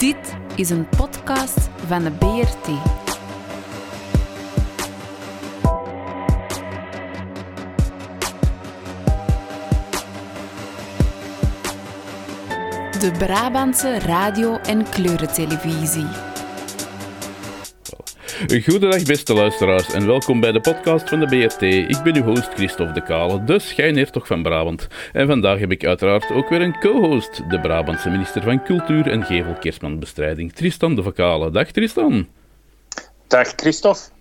Dit is een podcast van de BRT. De Brabantse radio- en kleurentelevisie. Goedendag beste luisteraars en welkom bij de podcast van de BRT. Ik ben uw host Christophe de Kale, de schijnhertog van Brabant. En vandaag heb ik uiteraard ook weer een co-host, de Brabantse minister van Cultuur en Gevel-Kerstmanbestrijding, Tristan de Vakale. Dag Tristan. Dag Christophe.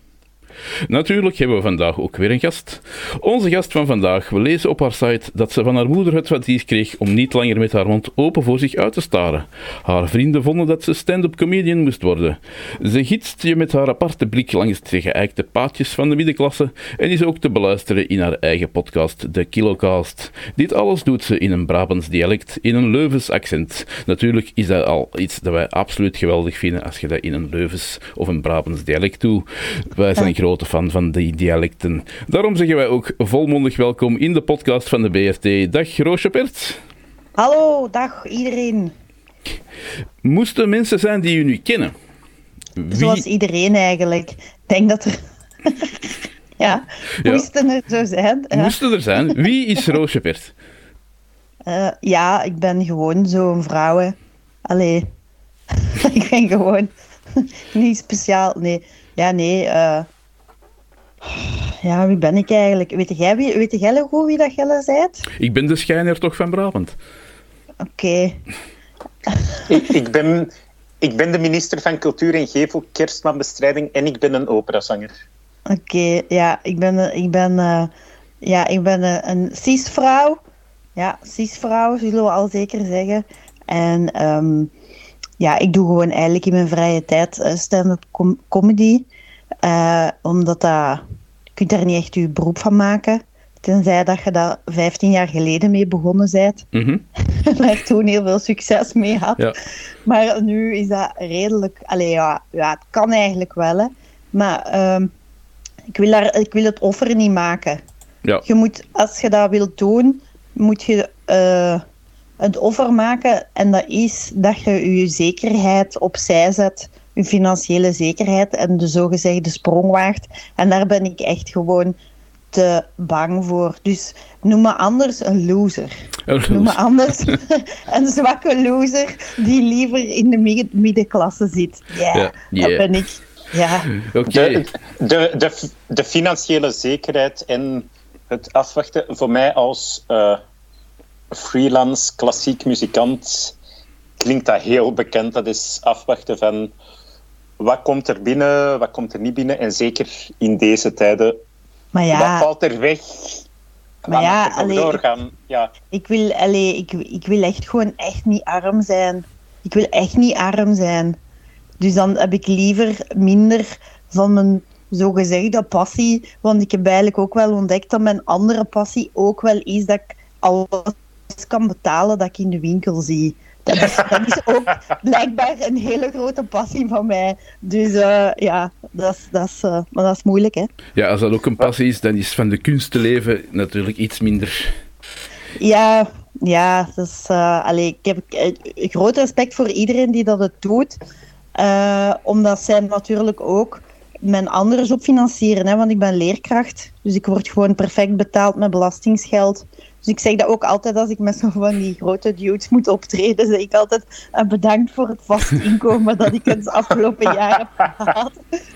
Natuurlijk hebben we vandaag ook weer een gast. Onze gast van vandaag, we lezen op haar site dat ze van haar moeder het advies kreeg om niet langer met haar mond open voor zich uit te staren. Haar vrienden vonden dat ze stand-up comedian moest worden. Ze gidst je met haar aparte blik langs de geëikte paadjes van de middenklasse en is ook te beluisteren in haar eigen podcast, de Kilocast. Dit alles doet ze in een Brabants dialect, in een Leuvens accent. Natuurlijk is dat al iets dat wij absoluut geweldig vinden als je dat in een Leuvens of een Brabants dialect doet. Wij zijn grote fan van die dialecten. Daarom zeggen wij ook volmondig welkom in de podcast van de BRT. Dag Roosje Pert. Hallo, dag iedereen. Moesten mensen zijn die u nu kennen? Wie- Zoals iedereen eigenlijk. Ik denk dat er... ja, Ja. moesten er zo zijn. Ja. Moesten er zijn? Wie is Roosje Pert? Eh, ja, ik ben gewoon zo'n vrouw. hè. Allee, ik ben gewoon niet speciaal. Nee, ja, nee. eh, ja, wie ben ik eigenlijk? Weet jij, wie, weet jij goed wie dat Gelle zijt? Ik ben de schijnhertog van Brabant. Oké. Ik, ik, ben, ik ben de minister van Cultuur en Gevel, Kerstmanbestrijding en ik ben een operazanger. Oké, ja, ik ben, eh, ik ben, eh, ja, ik ben eh, een cis-vrouw. Ja, cis-vrouw, zullen we al zeker zeggen. En ehm, ja, ik doe gewoon eigenlijk in mijn vrije tijd eh, stand-up com- comedy. Eh, omdat dat, je kunt daar niet echt je beroep van maken. Tenzij dat je daar 15 jaar geleden mee begonnen bent. Mhm. en daar toen heel veel succes mee had. Ja. Maar nu is dat redelijk... Allee, ja, ja het kan eigenlijk wel, hè. Maar ehm, ik, wil daar, ik wil het offer niet maken. Ja. Je moet, als je dat wilt doen, moet je eh, het offer maken. En dat is dat je je zekerheid opzij zet. Financiële zekerheid en de zogezegde sprong waagt. En daar ben ik echt gewoon te bang voor. Dus noem me anders een loser. Noem me anders een zwakke loser die liever in de midden- middenklasse zit. Ja, dat ben ik. Ja. Oké. De, de, de, de financiële zekerheid en het afwachten voor mij als eh, freelance klassiek muzikant klinkt dat heel bekend. Dat is afwachten van wat komt er binnen, wat komt er niet binnen. En zeker in deze tijden, Maar wat ja, valt er weg? Maar ja, er allee, doorgaan? Ja. ik wil, allee, ik, ik wil echt gewoon echt niet arm zijn. Ik wil echt niet arm zijn. Dus dan heb ik liever minder van mijn zogezegde passie. Want ik heb eigenlijk ook wel ontdekt dat mijn andere passie ook wel is dat ik alles kan betalen dat ik in de winkel zie. Dat is, dat is ook blijkbaar een hele grote passie van mij. Dus eh, ja, dat is, dat, is, eh, maar dat is moeilijk, hè. Ja, als dat ook een passie is, dan is van de kunst te leven natuurlijk iets minder. Ja, ja, dus, eh, allee, ik heb groot respect voor iedereen die dat het doet. Omdat zij natuurlijk ook mijn andere job financieren. Hè, want ik ben leerkracht. Dus ik word gewoon perfect betaald met belastingsgeld. Dus ik zeg dat ook altijd als ik met zo van die grote dudes moet optreden. Zeg ik altijd eh, bedankt voor het vast inkomen dat ik het afgelopen jaar heb gehad.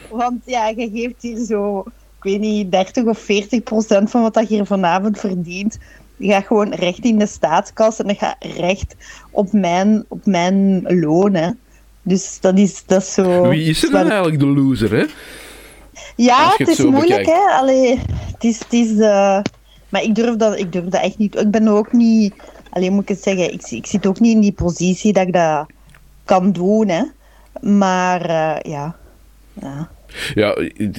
Want ja, je geeft hier zo, ik weet niet, 30 of 40 procent van wat dat je hier vanavond verdient. Je gaat gewoon recht in de staatskas en dat gaat recht op mijn, op mijn loon. Hè. Dus dat is, dat is zo... Wie is er dan eigenlijk de loser, hè? Ja, het het is moeilijk, bekijkt. hè. Allee, het is... Het is eh, Maar ik durf, dat, ik durf dat echt niet... Ik ben ook niet... Alleen moet ik het zeggen, ik, ik zit ook niet in die positie dat ik dat kan doen, hè. Maar eh, ja... ja. Ja,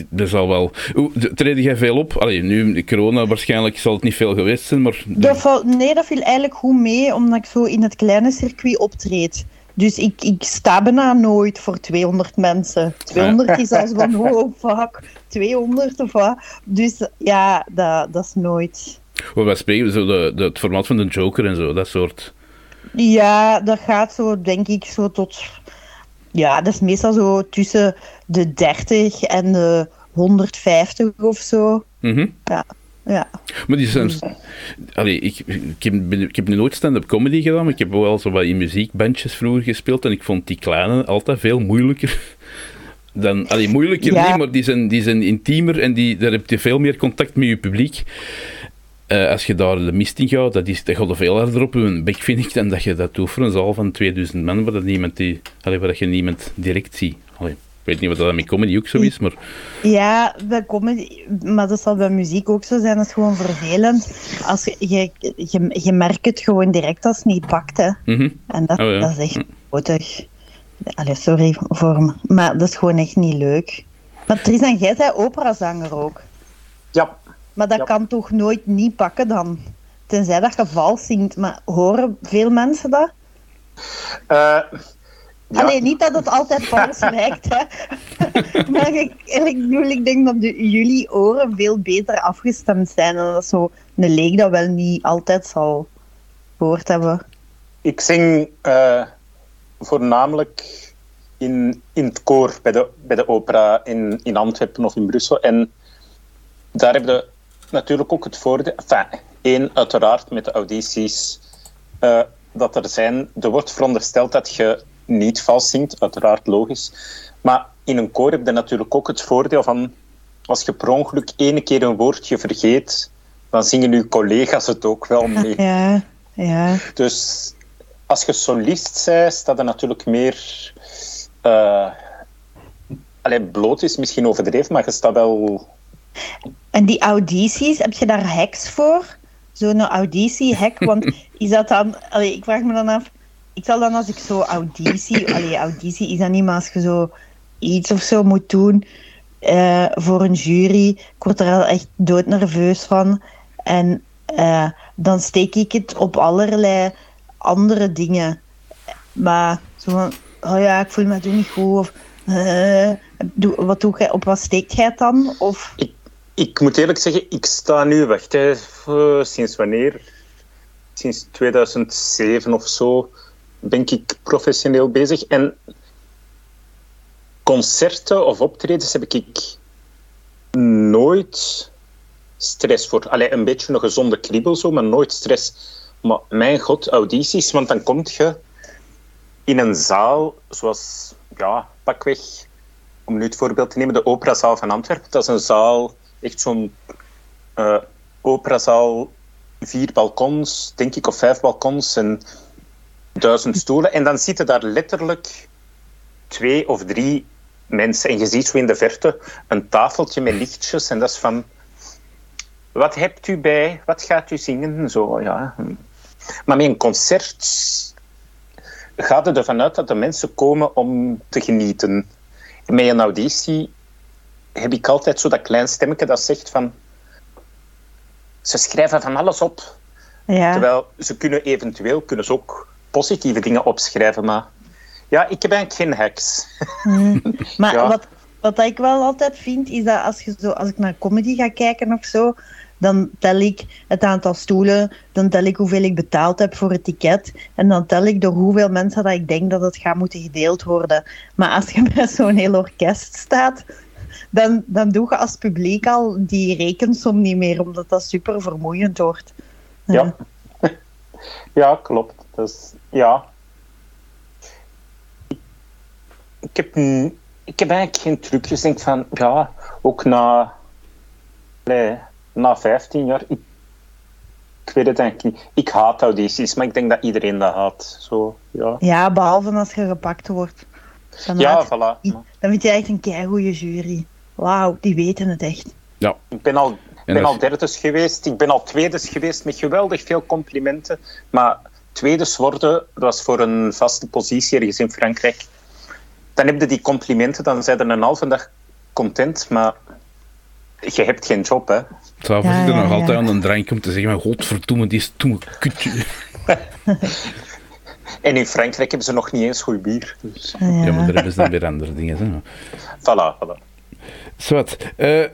dat zal wel. Treed jij veel op? Allee, nu, corona, waarschijnlijk zal het niet veel geweest zijn, maar... Dat nee, dat viel eigenlijk goed mee, omdat ik zo in het kleine circuit optreed. Dus ik, ik sta bijna nooit voor 200 mensen. 200 is als van, oh fuck, 200 of wat. Dus ja, dat, dat is nooit... Wij spreken, zo de, de, het formaat van de Joker en zo, dat soort. Ja, dat gaat zo, denk ik, zo tot ja, dat is meestal zo tussen de 30 en de 150 of zo. Mhm. Ja. Ja. Maar die zijn... Allee, ik, ik, heb, ik heb nu nooit stand-up comedy gedaan, maar ik heb wel zo wat in muziekbandjes vroeger gespeeld en ik vond die kleine altijd veel moeilijker. Dan, allee, moeilijker Ja. niet, maar die zijn, die zijn intiemer en die, daar heb je veel meer contact met je publiek. Eh, als je daar de mist in gaat, dat, is, dat gaat er veel harder op je bek, vind ik, dan dat je dat doet voor een zaal van 2000 man, waar, dat niemand die, allee, waar dat je niemand direct ziet. Allee, weet niet wat dat met comedy ook zo is, maar... Ja, bij comedy, maar dat zal bij muziek ook zo zijn. Dat is gewoon vervelend. Als je, je, je, je merkt het gewoon direct als het niet pakt. Hè. mhm. En dat, Oh ja. dat is echt nodig. Allee, sorry voor me. Maar dat is gewoon echt niet leuk. Maar Tristan, jij bent operazanger ook. Ja, Maar dat Ja. kan toch nooit niet pakken dan? Tenzij dat je vals zingt. Maar horen veel mensen dat? eh, ja. Allee, niet dat het altijd vals lijkt, hè. maar ik, ik, bedoel, ik denk dat de, jullie oren veel beter afgestemd zijn. En dat zo een leek dat wel niet altijd zal gehoord hebben. Ik zing eh, voornamelijk in, in het koor bij de, bij de opera in, in Antwerpen of in Brussel. En daar heb je natuurlijk ook het voordeel... Enfin, één, uiteraard met de audities eh, dat er zijn. Er wordt verondersteld dat je niet vals zingt, uiteraard logisch. Maar in een koor heb je natuurlijk ook het voordeel van... Als je per ongeluk ene keer een woordje vergeet, dan zingen je collega's het ook wel mee. Ja, ja. Dus als je solist bent, staat er natuurlijk meer. eh allee, bloot is misschien overdreven, maar je staat wel. En die audities, heb je daar hacks voor? Zo'n auditie-hack? Want is dat dan... Allee, ik vraag me dan af... Ik zal dan als ik zo auditie... Allee, auditie is dat niet, maar als je zo iets of zo moet doen eh, voor een jury, ik word er al echt doodnerveus van. En eh, dan steek ik het op allerlei andere dingen. Maar zo van... Oh ja, ik voel me toen niet goed. Of... eh, wat doe jij, op wat steekt jij het dan? Of... Ik, ik moet eerlijk zeggen, ik sta nu, wacht, hè, sinds wanneer? Sinds 2007 of zo ben ik professioneel bezig. En concerten of optredens heb ik nooit stress voor. Allee, een beetje een gezonde kriebel zo, maar nooit stress. Maar mijn god, audities, want dan kom je in een zaal zoals, ja, pakweg, om nu het voorbeeld te nemen, de operazaal van Antwerpen. Dat is een zaal, echt zo'n eh, operazaal, vier balkons, denk ik, of vijf balkons en duizend stoelen. En dan zitten daar letterlijk twee of drie mensen. En je ziet zo in de verte een tafeltje met lichtjes. En dat is van... Wat hebt u bij? Wat gaat u zingen? Zo, ja. Maar met een concert gaat het ervan uit dat de mensen komen om te genieten. Met een auditie heb ik altijd zo dat klein stemmetje dat zegt van... Ze schrijven van alles op. Ja. Terwijl ze kunnen eventueel kunnen ze ook positieve dingen opschrijven, maar... Ja, ik heb eigenlijk geen hacks. Maar Ja. wat, wat ik wel altijd vind, is dat als, je zo, als ik naar comedy ga kijken of zo, dan tel ik het aantal stoelen, dan tel ik hoeveel ik betaald heb voor het ticket, en dan tel ik door hoeveel mensen dat ik denk dat het gaat moeten gedeeld worden. Maar als je bij zo'n heel orkest staat, dan, dan doe je als publiek al die rekensom niet meer, omdat dat super vermoeiend wordt. Ja, ja klopt. Dus, ja. Ik heb, ik heb eigenlijk geen trucjes. Ik denk van, ja, ook na, nee, na 15 jaar, ik, ik weet het eigenlijk niet. Ik haat audities, maar ik denk dat iedereen dat haat. Zo, ja. Ja, behalve als je gepakt wordt. Dan, Ja, voilà. dan vind je echt een keigoede jury. Wauw, die weten het echt. Ja, Ik ben al, En ben al derdes geweest, ik ben al tweedes geweest met geweldig veel complimenten. Maar tweedes worden, dat was voor een vaste positie ergens in Frankrijk. Dan heb je die complimenten, dan zijn er een halve dag content, maar je hebt geen job, hè. S'avonds Ja, zit er ja, nog ja. altijd aan een drank om te zeggen, maar godverdomme, die stomme kutje. En in Frankrijk hebben ze nog niet eens goed bier. Dus. Ja. Ja, maar daar hebben ze dan weer andere dingen. Hè. Voilà, voilà. Zwat. eh,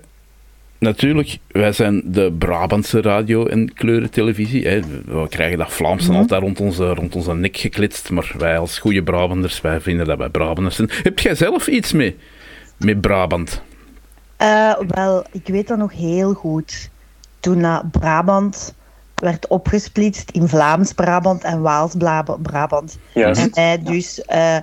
natuurlijk, wij zijn de Brabantse radio- en kleurentelevisie. Hè. We krijgen dat Vlaamse altijd rond onze, rond onze nek geklitst, maar wij als goede Brabanders, wij vinden dat wij Brabanders zijn. Heb jij zelf iets mee, met Brabant? Uh, wel, ik weet dat nog heel goed. Toen uh, Brabant werd opgesplitst in Vlaams-Brabant en Waals-Brabant. Yes. En wij dus uh,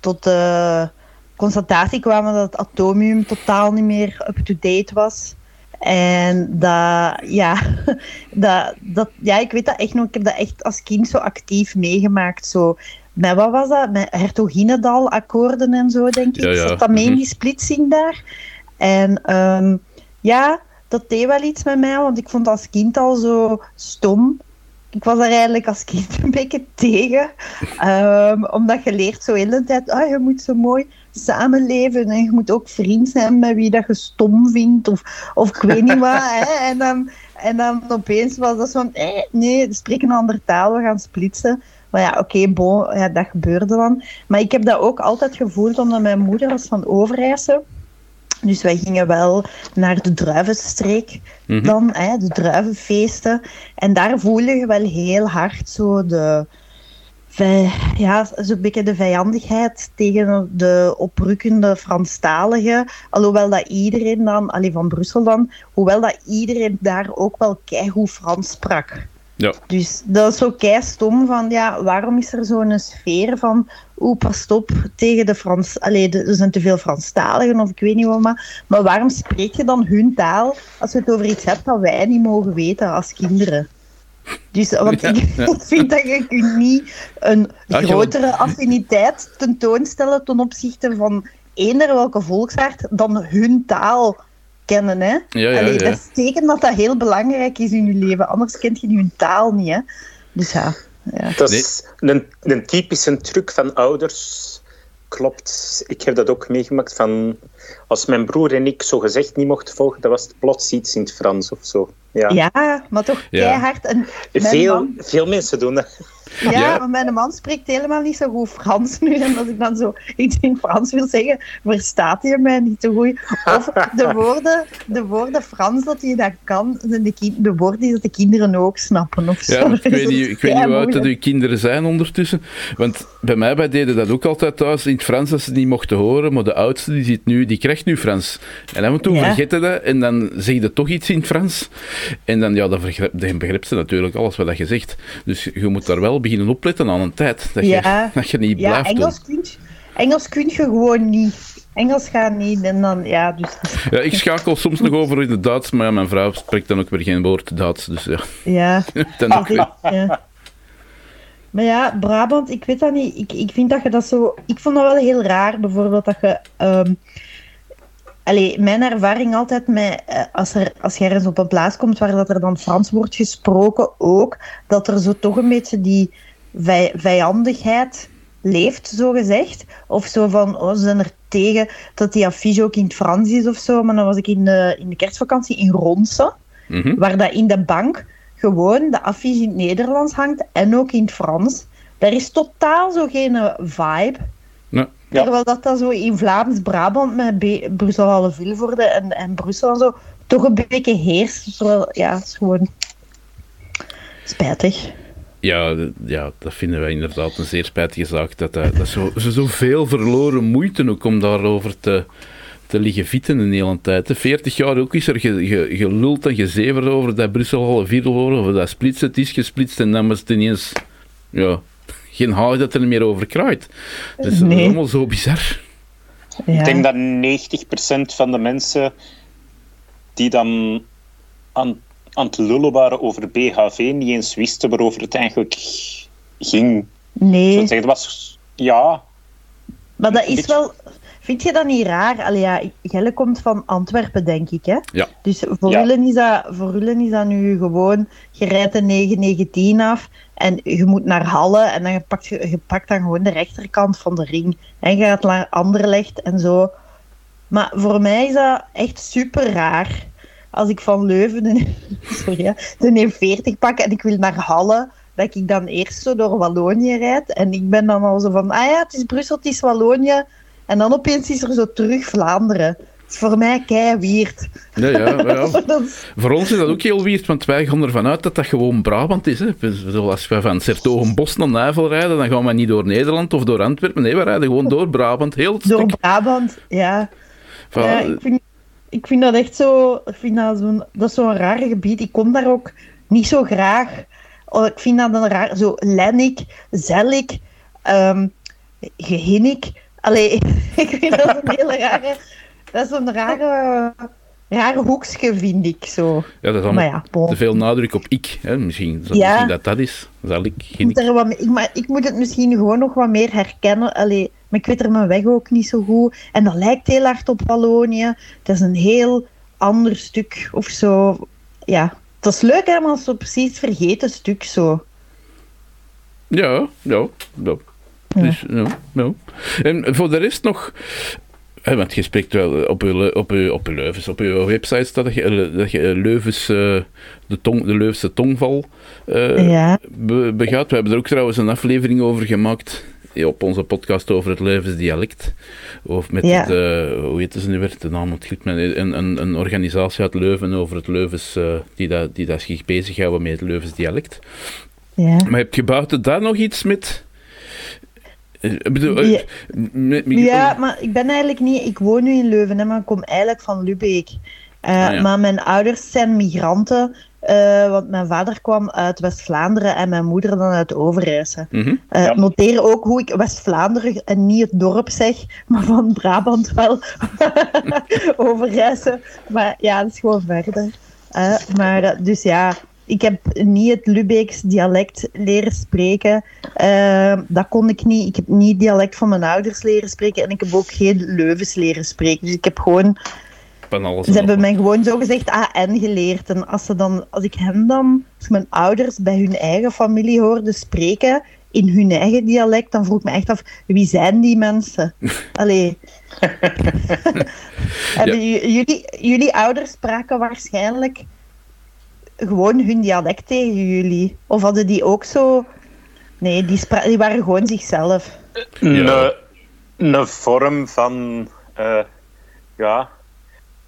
tot de constatatie kwamen dat het atomium totaal niet meer up-to-date was. En dat, ja, dat, dat, ja, ik weet dat echt nog. Ik heb dat echt als kind zo actief meegemaakt. Zo, met wat was dat? Met Hertoginendal-akkoorden en zo, denk ik. Ja, ja. Zat dat mee in Mhm. die splitsing daar? En ehm, ja, dat deed wel iets met mij, want ik vond als kind al zo stom. Ik was daar eigenlijk als kind een beetje tegen. Ehm, omdat je leert zo heel de tijd, ah, je moet zo mooi samenleven en je moet ook vriend zijn met wie dat je stom vindt of, of ik weet niet wat. Hè. En, dan, en dan opeens was dat zo van, eh, nee, we spreken een andere taal, we gaan splitsen. Maar ja, oké, bon, ja, dat gebeurde dan. Maar ik heb dat ook altijd gevoeld, omdat mijn moeder was van Overijssel. Dus wij gingen wel naar de druivenstreek Mhm. dan, hè, de druivenfeesten. En daar voelde je wel heel hard zo de, ja, zo'n beetje de vijandigheid tegen de oprukkende Franstaligen. Alhoewel dat iedereen dan, alleen van Brussel dan, hoewel dat iedereen daar ook wel keigoed Frans sprak. Ja. Dus dat is zo kei stom van, ja, waarom is er zo'n sfeer van, oeh, pas op tegen de Frans, allee, de- er zijn te veel Franstaligen of ik weet niet wat, maar, maar waarom spreek je dan hun taal als je het over iets hebt dat wij niet mogen weten als kinderen? Dus, want Ja, ik, ja. vind dat je niet een Ja, grotere affiniteit tentoonstellen ten opzichte van eender welke volksaard dan hun taal kennen. Hè? Ja, ja, Allee, ja. Dat is teken dat dat heel belangrijk is in je leven, anders kent je hun taal niet. Hè? Dus ja. ja. Dat is een, een typische truc van ouders. Klopt. Ik heb dat ook meegemaakt van... Als mijn broer en ik zo gezegd niet mochten volgen, dan was het plots iets in het Frans of zo. Ja. Ja, maar toch Ja. keihard. En veel, man- veel mensen doen dat. Ja, Ja. maar mijn man spreekt helemaal niet zo goed Frans nu. En als ik dan zo iets in Frans wil zeggen, verstaat hij mij niet zo goed. Of de woorden, de woorden Frans dat hij dat kan, zijn de, de woorden die dat de kinderen ook snappen. Of zo. Ja, ik weet niet, ik weet niet hoe oud dat uw kinderen zijn ondertussen. Want bij mij wij deden dat ook altijd thuis in het Frans, dat ze het niet mochten horen. Maar de oudste die, zit nu, die krijgt nu Frans. En af en toe Ja. vergeten dat en dan zeg je toch iets in het Frans. En dan, ja, dan, dan begrijpt ze natuurlijk alles wat je zegt. Dus je moet daar wel beginnen opletten aan een tijd. Dat, Ja. je, dat je niet Ja, blijft Engels kun, je, Engels kun je gewoon niet. Engels gaat niet. En dan, ja, dus doen. Ja, ik schakel soms nog over in het Duits, maar ja, mijn vrouw spreekt dan ook weer geen woord Duits. Dus ja, ja. dan ook weer. Ja. Maar ja, Brabant, ik weet dat niet. Ik, ik vind dat je dat zo. Ik vond dat wel heel raar, bijvoorbeeld dat je. ehm allee, mijn ervaring altijd met. eh, als, er, als je ergens op een plaats komt waar dat er dan Frans wordt gesproken, ook. Dat er zo toch een beetje die vij- vijandigheid leeft, zo gezegd. Of zo van, oh, ze zijn er tegen dat die affiche ook in het Frans is of zo. Maar dan was ik in de, in de kerstvakantie in Ronse Mhm. waar dat in de bank gewoon de affiche in het Nederlands hangt en ook in het Frans. Daar is totaal zo geen eh, vibe. Ja. Terwijl dat, dat zo in Vlaams-Brabant met Be- Brussel alle Vilvoorde en, en Brussel en zo toch een beetje heerst. Terwijl, ja, het is gewoon spijtig. Ja, ja, dat vinden wij inderdaad een zeer spijtige zaak. Dat, eh, dat zo, ze zoveel verloren moeite ook om daarover te, te liggen vitten een hele tijd. hè. 40 jaar ook is er ge, ge- geluld en gezeverd over dat Brussel alle vier horen, of dat splitsen, het is gesplitst en dan was het ineens ja, geen haal dat er niet meer over kraait. Dus dat is allemaal zo bizar. Ja. Ik denk dat 90% van de mensen die dan aan, aan het lullen waren over BHV niet eens wisten waarover het eigenlijk ging. Nee, Zo te zeggen, dat was, ja, maar dat is beetje- wel... Vind je dat niet raar? Allee, ja, Gelle komt van Antwerpen, denk ik, hè? Ja. Dus voor, Ja. is dat, voor is dat nu gewoon, je rijdt de 919 af en je moet naar Halle en dan je pakt je, je pakt dan gewoon de rechterkant van de ring. En je gaat naar Anderlecht en zo. Maar voor mij is dat echt super raar. Als ik van Leuven de, sorry, hè, de E40 pak en ik wil naar Halle, dat ik dan eerst zo door Wallonië rijd. En ik ben dan al zo van, ah ja, het is Brussel, het is Wallonië. En dan opeens is er zo terug Vlaanderen. is voor mij kei weird. Ja, ja, ja. Dat Voor ons is dat ook heel weird, want wij gaan ervan uit dat dat gewoon Brabant is. Hè. Als we van Sertogenbos naar Nijvel rijden, dan gaan we niet door Nederland of door Antwerpen. Nee, we rijden gewoon door Brabant, heel het door stuk. Brabant, ja. Van- ja ik, vind, ik vind dat echt zo... Ik vind dat zo'n zo'n raar gebied. Ik kom daar ook niet zo graag. Oh, ik vind dat een raar... Zo lennik, zellik, ehm gehinnik. Allee, ik vind dat een hele rare... Dat is een rare... Rare hoekje, vind ik zo. ja, dat is allemaal ja, bon. te veel nadruk op ik. Hè. Misschien, Ja. misschien dat dat is. Zal ik Ik moet, er wat, ik, maar ik moet het misschien gewoon nog wat meer herkennen. Allee, maar ik weet er mijn weg ook niet zo goed. En dat lijkt heel hard op Wallonië. Het is een heel ander stuk of zo. Ja, het is leuk hè, maar zo precies vergeten stuk zo. Ja, ja, ja. Dus, ja, ja. En voor de rest nog... Want je spreekt wel op uw, le- op uw, op uw Leuvens, op uw website staat dat je, eh, dat je Leuvens, eh, de, tong, de Leuvense tongval eh, Ja. be- begaat. We hebben er ook trouwens een aflevering over gemaakt eh, op onze podcast over het Leuvens dialect. Of met Ja. het, eh, hoe heet ze nu weer? De naam ontglipt me. Een, een, een organisatie uit Leuven over het Leuvens, eh, die, dat, die dat zich bezighouden met het Leuvens dialect. Ja. Maar heb je buiten daar nog iets met... Ik bedoel, eh, Ja. ja, maar ik ben eigenlijk niet... Ik woon nu in Leuven, hè, maar ik kom eigenlijk van Lubeek. Eh, Ah, ja. Maar mijn ouders zijn migranten. eh, want mijn vader kwam uit West-Vlaanderen en mijn moeder dan uit Overijse. Ja. Noteer ook hoe ik West-Vlaanderen en niet het dorp zeg, maar van Brabant wel overreizen. Maar ja, dat is gewoon verder. Eh, maar dus ja, ik heb niet het Lubeeks dialect leren spreken. Eh, dat kon ik niet. Ik heb niet het dialect van mijn ouders leren spreken en ik heb ook geen Leuvens leren spreken. Dus ik heb gewoon Van alles. ze en hebben mij gewoon zogezegd AN geleerd. En als, ze dan, als ik hen dan, als mijn ouders bij hun eigen familie hoorde spreken in hun eigen dialect, dan vroeg ik me echt af, wie zijn die mensen? Allee. Jullie, jullie ouders spraken waarschijnlijk gewoon hun dialect tegen jullie? Of hadden die ook zo... Nee, die, spra- die waren gewoon zichzelf. Een, een vorm van. eh, ja.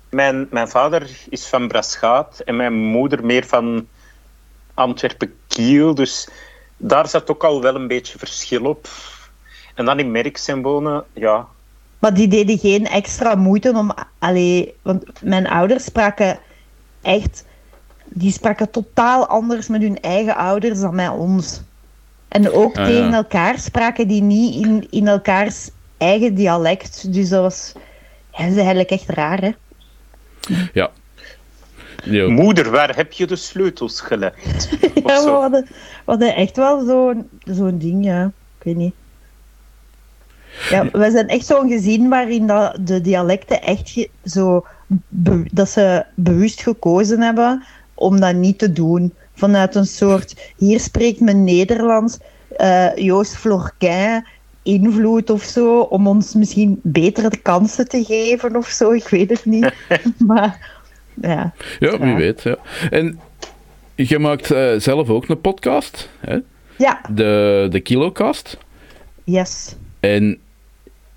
Mijn, mijn vader is van Braschaat en mijn moeder meer van Antwerpen-Kiel. Dus daar zat ook al wel een beetje verschil op. En dan in Merksem wonen, ja. Maar die deden geen extra moeite om. Allee, want mijn ouders spraken echt. Die spraken totaal anders met hun eigen ouders dan met ons. En ook Ah, tegen ja. elkaar spraken die niet in, in elkaars eigen dialect. Dus dat was. Ja, dat is eigenlijk echt raar, hè? Ja. Moeder, waar heb je de sleutels gelegd? Of Ja, we zo. hadden, we hadden echt wel zo'n zo'n ding, ja. Ik weet niet. Ja, we zijn echt zo'n gezin waarin dat de dialecten echt zo... dat ze bewust gekozen hebben om dat niet te doen. Vanuit een soort... Hier spreekt men Nederlands. eh, Joost Florquin invloed of zo, om ons misschien betere kansen te geven of zo. Ik weet het niet. maar ja. Ja, wie Ja. weet. Ja. En je maakt eh, zelf ook een podcast, hè? Ja, De, de Kilocast. yes. En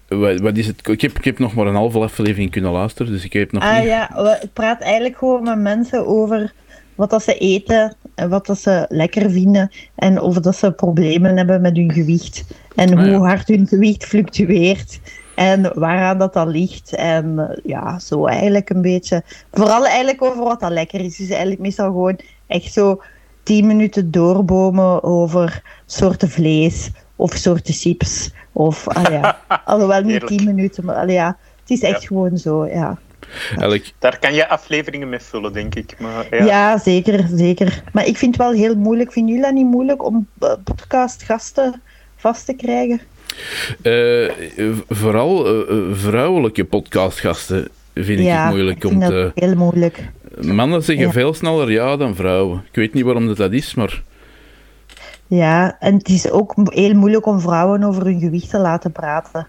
wat, wat is het? Ik heb, ik heb nog maar een halve aflevering kunnen luisteren, dus ik heb nog Ah niet... ja, ik praat eigenlijk gewoon met mensen over wat dat ze eten en wat dat ze lekker vinden en of dat ze problemen hebben met hun gewicht en Ah, hoe hard hun gewicht fluctueert en waaraan dat dan ligt en eh, ja, zo eigenlijk een beetje. Vooral eigenlijk over wat dat lekker is. Dus eigenlijk meestal gewoon echt zo tien minuten doorbomen over soorten vlees of soorten chips of ah ja, alhoewel niet tien minuten, maar ja, het is echt Ja. gewoon zo, ja. Eigenlijk, Daar kan je afleveringen mee vullen, denk ik. Maar, ja. Ja. zeker, zeker. Maar ik vind het wel heel moeilijk. Vinden jullie dat niet moeilijk om eh, podcastgasten vast te krijgen? eh, vooral eh, vrouwelijke podcastgasten vind ik ja, het moeilijk ik om vind dat te... heel moeilijk. Mannen zeggen Ja. veel sneller ja dan vrouwen. Ik weet niet waarom dat, dat is, maar... Ja, en het is ook heel moeilijk om vrouwen over hun gewicht te laten praten.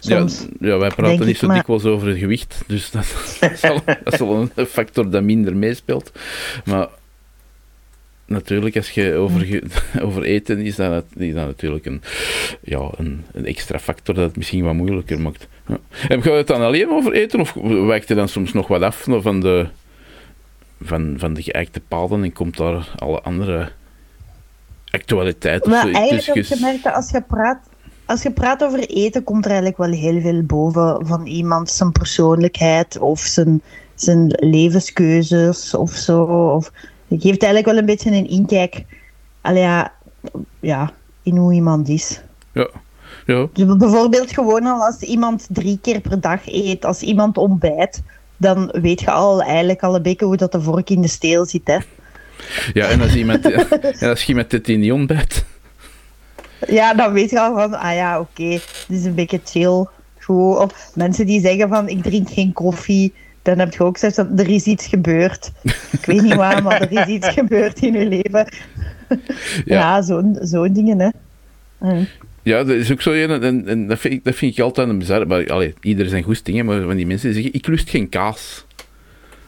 Soms. Ja, ja, wij praten niet zo maar- dikwijls over het gewicht, dus dat, dat, is, wel, een factor dat minder meespeelt. Maar, natuurlijk, als je over, over eten is dat, is dat natuurlijk een, ja, een, een extra factor dat het misschien wat moeilijker maakt. Ja. En gaat het dan alleen over eten of wijkt je dan soms nog wat af van de, van, van de geëikte paden en komt daar alle andere actualiteit of Maar zo eigenlijk heb je gemerkt dat als je praat, als je praat over eten, komt er eigenlijk wel heel veel boven van iemand zijn persoonlijkheid of zijn, zijn levenskeuzes of zo. Of, je geeft eigenlijk wel een beetje een inkijk allee, ja, ja, in hoe iemand is. Ja. Ja. Dus bijvoorbeeld gewoon al als iemand drie keer per dag eet, als iemand ontbijt, dan weet je al eigenlijk al een beetje hoe dat de vork in de steel zit. Hè. ja, en als iemand, en als je iemand dit in die ontbijt. Ja, dan weet je al van, ah ja, oké, dit is een beetje chill. Gewoon, of mensen die zeggen van, ik drink geen koffie, dan heb je ook gezegd van, er is iets gebeurd. Ik weet niet waar, maar er is iets gebeurd in je leven. Ja. Ja, zo'n dingen, hè. Hm. Ja, dat is ook zo een, en, en dat, vind ik, dat vind ik altijd een bizar. Maar allee, ieder zijn goestingen, maar van die mensen die zeggen: Ik lust geen kaas.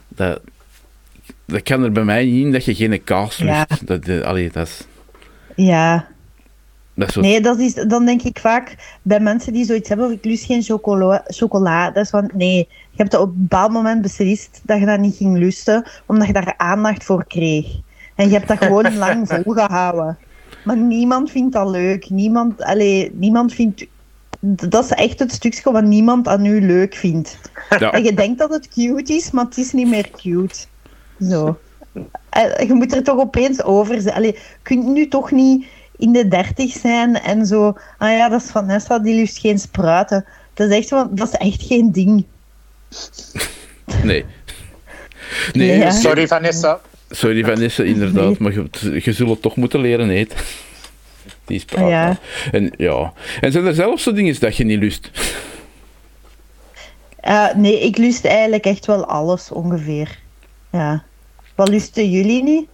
Dat, dat kan er bij mij niet in dat je geen kaas lust. Ja. Dat, eh, allee, dat is, Ja, dat nee, dat is, dan denk ik vaak bij mensen die zoiets hebben, ik lust geen chocola, chocola. Dat is van, nee, je hebt op een bepaald moment beslist dat je dat niet ging lusten, omdat je daar aandacht voor kreeg. En je hebt dat gewoon lang volgehouden. Maar niemand vindt dat leuk. Niemand, allee, niemand vindt... Dat is echt het stukje wat niemand aan u leuk vindt. Ja. En je denkt dat het cute is, maar het is niet meer cute. Zo. Eh, Je moet er toch opeens over zijn. Allee, je kunt nu toch niet in de dertig zijn en zo... Ah ja, dat is Vanessa, die lust geen spruiten. Dat is echt, van, dat is echt geen ding. Nee. Nee, Ja. Sorry, Vanessa. sorry Vanessa, inderdaad, maar je, je zult het toch moeten leren eten. Die praat. Ja. En, ja. en zijn er zelfs zo dingen dat je niet lust? Eh, nee, ik lust eigenlijk echt wel alles ongeveer. Ja. Wat lusten jullie niet?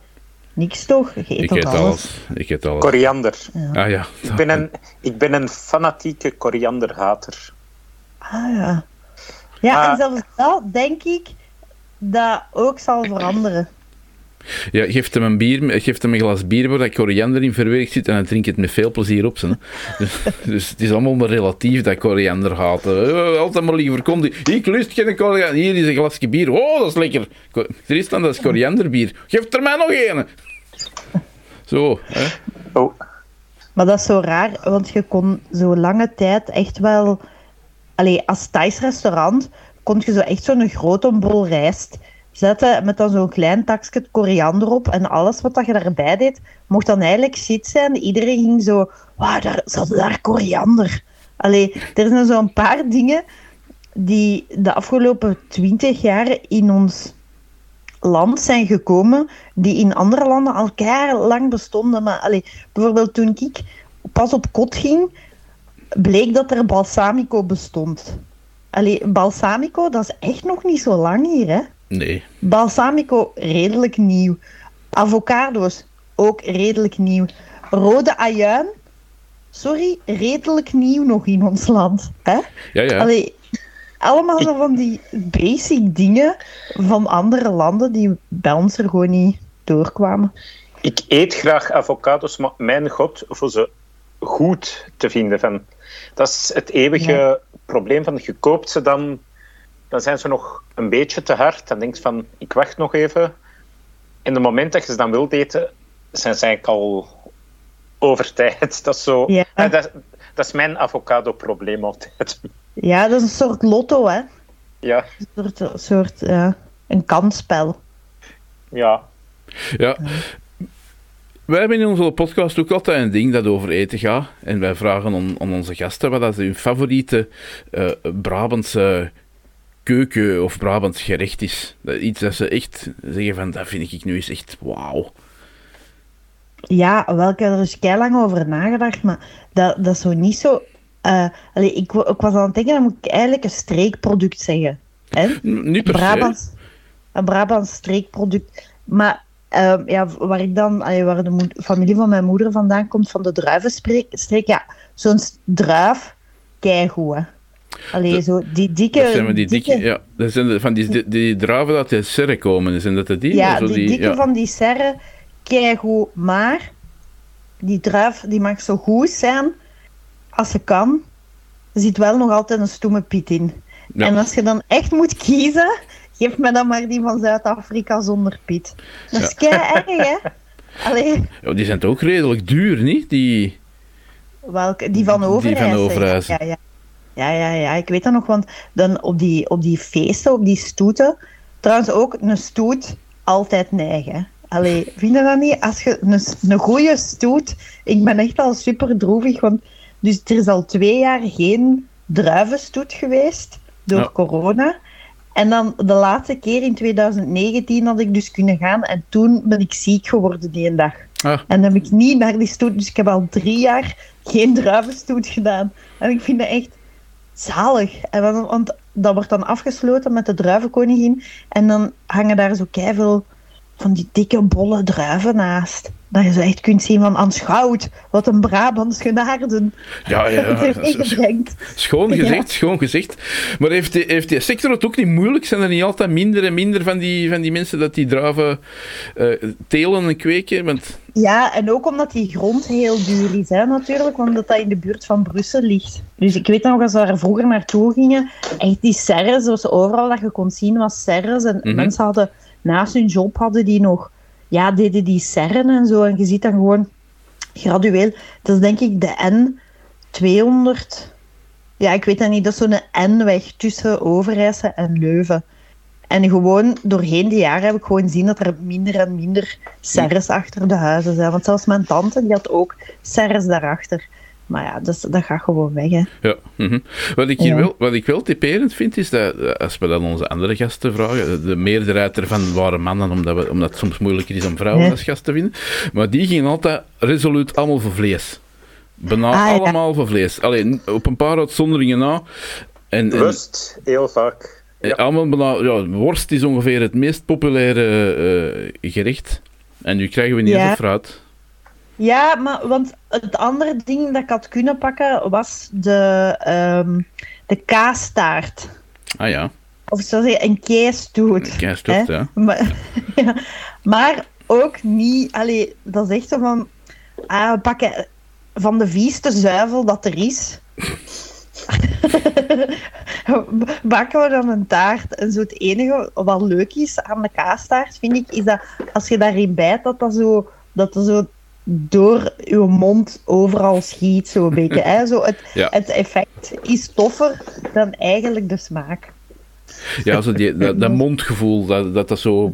Niks toch? Je eet Ik eet alles? alles. Ik eet alles. Koriander. Ah ja. Ik ben een, ik ben een fanatieke korianderhater. Ah ja. Ja, Ah. en zelfs dat denk ik dat ook zal veranderen. Ja, geeft hem een bier, geeft hem een glas bier waar dat koriander in verwerkt zit en hij drinkt het met veel plezier op. Zijn, hè. dus, dus het is allemaal maar relatief dat koriander gaat. Eh, altijd maar liever komt die, ik lust geen koriander. Hier is een glasje bier. Oh, dat is lekker. Tristan, dat is korianderbier. Geef er mij nog een. Zo, hè. Oh, Maar dat is zo raar, want je kon zo lange tijd echt wel... Allee, als Thais restaurant kon je zo echt zo'n grote bol rijst zetten met dan zo'n klein takje koriander op en alles wat dat je daarbij deed, mocht dan eigenlijk shit zijn. Iedereen ging zo, wauw, daar zat daar koriander. Allee, er zijn zo'n paar dingen die de afgelopen twintig jaar in ons land zijn gekomen, die in andere landen al lang bestonden. Maar allee, bijvoorbeeld toen ik pas op kot ging, bleek dat er balsamico bestond. Allee, balsamico, dat is echt nog niet zo lang hier, hè? Nee. Balsamico, redelijk nieuw. Avocado's, ook redelijk nieuw. Rode ajuin, sorry, redelijk nieuw nog in ons land. Hè? Ja, ja. Allee, allemaal zo van die basic dingen van andere landen die bij ons er gewoon niet doorkwamen. ik eet graag avocados, maar mijn god, voor ze goed te vinden. Van, dat is het eeuwige Ja. probleem van, je koopt ze dan, dan zijn ze nog een beetje te hard. Dan denk je van, ik wacht nog even. En het moment dat je ze dan wilt eten, zijn ze eigenlijk al over tijd. Dat is, zo, Ja. Eh, dat, dat is mijn avocado-probleem altijd. Ja, dat is een soort lotto, hè? ja, Een soort, soort ja, een kansspel. ja. Ja. Wij hebben in onze podcast ook altijd een ding dat over eten gaat. En wij vragen aan, aan onze gasten wat dat hun favoriete eh Brabantse keuken of Brabants gerecht is. Dat, iets dat ze echt zeggen van, dat vind ik nu eens echt wauw. Ja, wel, ik heb er dus lang over nagedacht, maar dat, dat is zo niet zo... allee, ik, ik was aan het denken, dan moet ik eigenlijk een streekproduct zeggen. Hè? Niet per se. Brabants, een Brabants streekproduct. Maar ehm, ja, waar ik dan, allee, waar de familie van mijn moeder vandaan komt, van de druivenstreek, streek, ja, zo'n druif, keigoed. Allee, zo die dikke... Dat zijn die dikke, ja, dat zijn de- van die, die, die druiven dat uit serre komen. Zijn dat de die? Ja, zo die dikke ja. van die serre, keigoed, maar die druif die mag zo goed zijn als ze kan. Er zit wel nog altijd een stoeme piet in. Ja. En als je dan echt moet kiezen, geef me dan maar die van Zuid-Afrika zonder piet. Dat is kei erg, hè? Allee, Ja, die zijn toch ook redelijk duur, niet? Die... welke? Die van Overijssel. van Overijssel. Ja, ja. Ja, ja, ja, ik weet dat nog, want dan op die, op die feesten, op die stoeten, trouwens ook een stoet altijd neigen. Allee, vind je dat niet? Als je een, een goede stoet, ik ben echt al super droevig, want dus er is al twee jaar geen druivenstoet geweest door Ja. corona. En dan de laatste keer in 2019 had ik dus kunnen gaan en toen ben ik ziek geworden die dag. Ah, En dan heb ik niet naar die stoet, dus ik heb al drie jaar geen druivenstoet gedaan. En ik vind dat echt zalig. En want dat wordt dan afgesloten met de druivenkoningin. En dan hangen daar zo keiveel van die dikke bolle druiven naast. Dat je zo echt kunt zien van aanschouwd, wat een Brabants genaarden. ja, ja. Schoon gezegd, schoon gezegd. Maar heeft die, heeft die sector het ook niet moeilijk? Zijn er niet altijd minder en minder van die, van die mensen dat die druiven eh, telen en kweken? Want Ja, en ook omdat die grond heel duur is, hè, natuurlijk, omdat dat in de buurt van Brussel ligt. Dus ik weet nog, als we daar vroeger naartoe gingen, echt die serres, overal dat je kon zien, was serres. En Mhm. mensen hadden, naast hun job, hadden die nog, ja, deden die serren en zo. En je ziet dan gewoon gradueel, dat is denk ik de N200, ja, ik weet dat niet, dat is zo'n N-weg tussen Overijssel en Leuven. En gewoon doorheen de jaren heb ik gewoon gezien dat er minder en minder serres achter de huizen zijn. Want zelfs mijn tante die had ook serres daarachter. Maar ja, dus, dat gaat gewoon weg. Hè. Ja. mhm. wat, ik hier Ja. wel, wat ik wel typerend vind, is dat eh, als we dan onze andere gasten vragen, de meerderheid ervan waren mannen, omdat, we, omdat het soms moeilijker is om vrouwen Ja. als gast te vinden. Maar die gingen altijd resoluut allemaal voor vlees. Bijna Ah, ja. allemaal voor vlees. Alleen op een paar uitzonderingen na. En, en, Rust, heel vaak. allemaal bijna, ja, worst is ongeveer het meest populaire eh, gerecht. En nu krijgen we niet Ja. eens een fruit. Ja, maar want het andere ding dat ik had kunnen pakken was de, ehm de kaastaart. Ah ja, Of zo zeggen, een keestoet. keistoet, hè. ja. Maar, ja, maar ook niet, allee, dat is echt zo van, ah, we pakken van de vieste zuivel dat er is. bakken we dan een taart. En zo het enige wat leuk is aan de kaastaart, vind ik, is dat als je daarin bijt, dat dat zo, dat er zo door je mond overal schiet, zo een beetje. Hè? Zo het, Ja. het effect is toffer dan eigenlijk de smaak. Ja, zo die, dat, dat mondgevoel, dat, dat dat zo...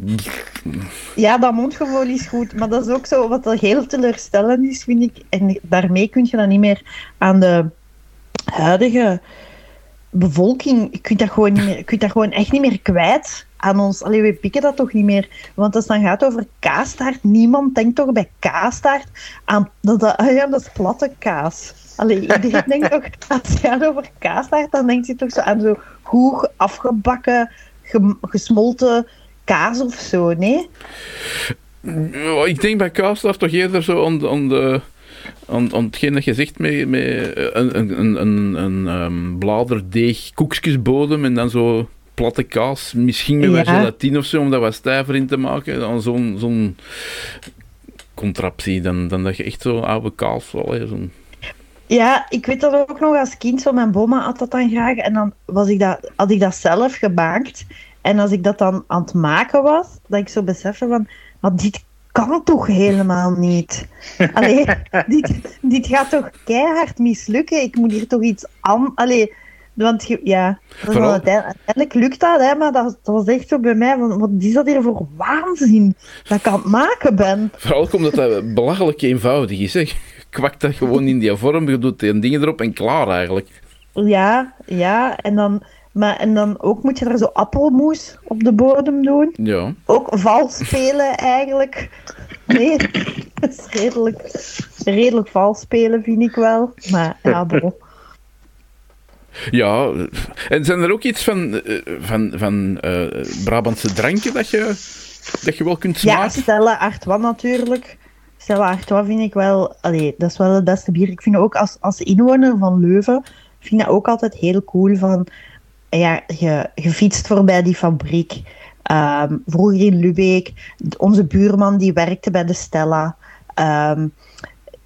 Ja, dat mondgevoel is goed, maar dat is ook zo wat heel teleurstellend is, vind ik. En daarmee kun je dan niet meer aan de huidige bevolking, je kunt dat gewoon, niet meer, je kunt dat gewoon echt niet meer kwijt aan ons. Allee, we pikken dat toch niet meer. Want als het dan gaat over kaastaart, niemand denkt toch bij kaastaart aan dat, dat, ah ja, dat is platte kaas. Allee, iedereen denkt toch, als het gaat over kaastaart, dan denkt hij toch zo aan zo goed afgebakken, gesmolten kaas of zo, nee? Ik denk bij kaasstaf toch eerder zo aan, aan, de, aan, aan hetgeen dat je zegt met, met een, een, een, een, een ehm, bladerdeeg koekjesbodem en dan zo platte kaas. Misschien met wat Ja. gelatine of zo, om dat wat stijver in te maken. Dan zo'n zo'n contraptie, dan, dan dat je echt zo'n oude kaas... zo'n- Ja, ik weet dat ook nog als kind, zo mijn bomma had dat dan graag. En dan was ik dat, had ik dat zelf gemaakt. En als ik dat dan aan het maken was, dat ik zo besefte van, maar dit kan toch helemaal niet? Allee, dit, dit gaat toch keihard mislukken? Ik moet hier toch iets aan... Allee, want je- ja, dat Vooral- uiteindelijk, uiteindelijk lukt dat, hè, maar dat, dat was echt zo bij mij van, wat is dat hier voor waanzin dat ik aan het maken ben? Vooral omdat dat belachelijk eenvoudig is. Hè. Je kwakt dat gewoon in die vorm, je doet die dingen erop en klaar eigenlijk. Ja, ja, en dan, maar, en dan ook moet je er zo appelmoes op de bodem doen. Ja. Ook vals spelen eigenlijk. Nee, dat is redelijk, redelijk vals spelen, vind ik wel. Maar ja, bon. Ja, en zijn er ook iets van, eh, van, van eh, Brabantse dranken dat je, dat je wel kunt Ja, smaken? Stella Artois natuurlijk. Stella Artois vind ik wel... Allee, dat is wel het beste bier. Ik vind ook als, als inwoner van Leuven... vind ik dat ook altijd heel cool van... Ja, je, je fietst voorbij die fabriek. Ehm, vroeger in Lubeek, onze buurman die werkte bij de Stella. Ehm,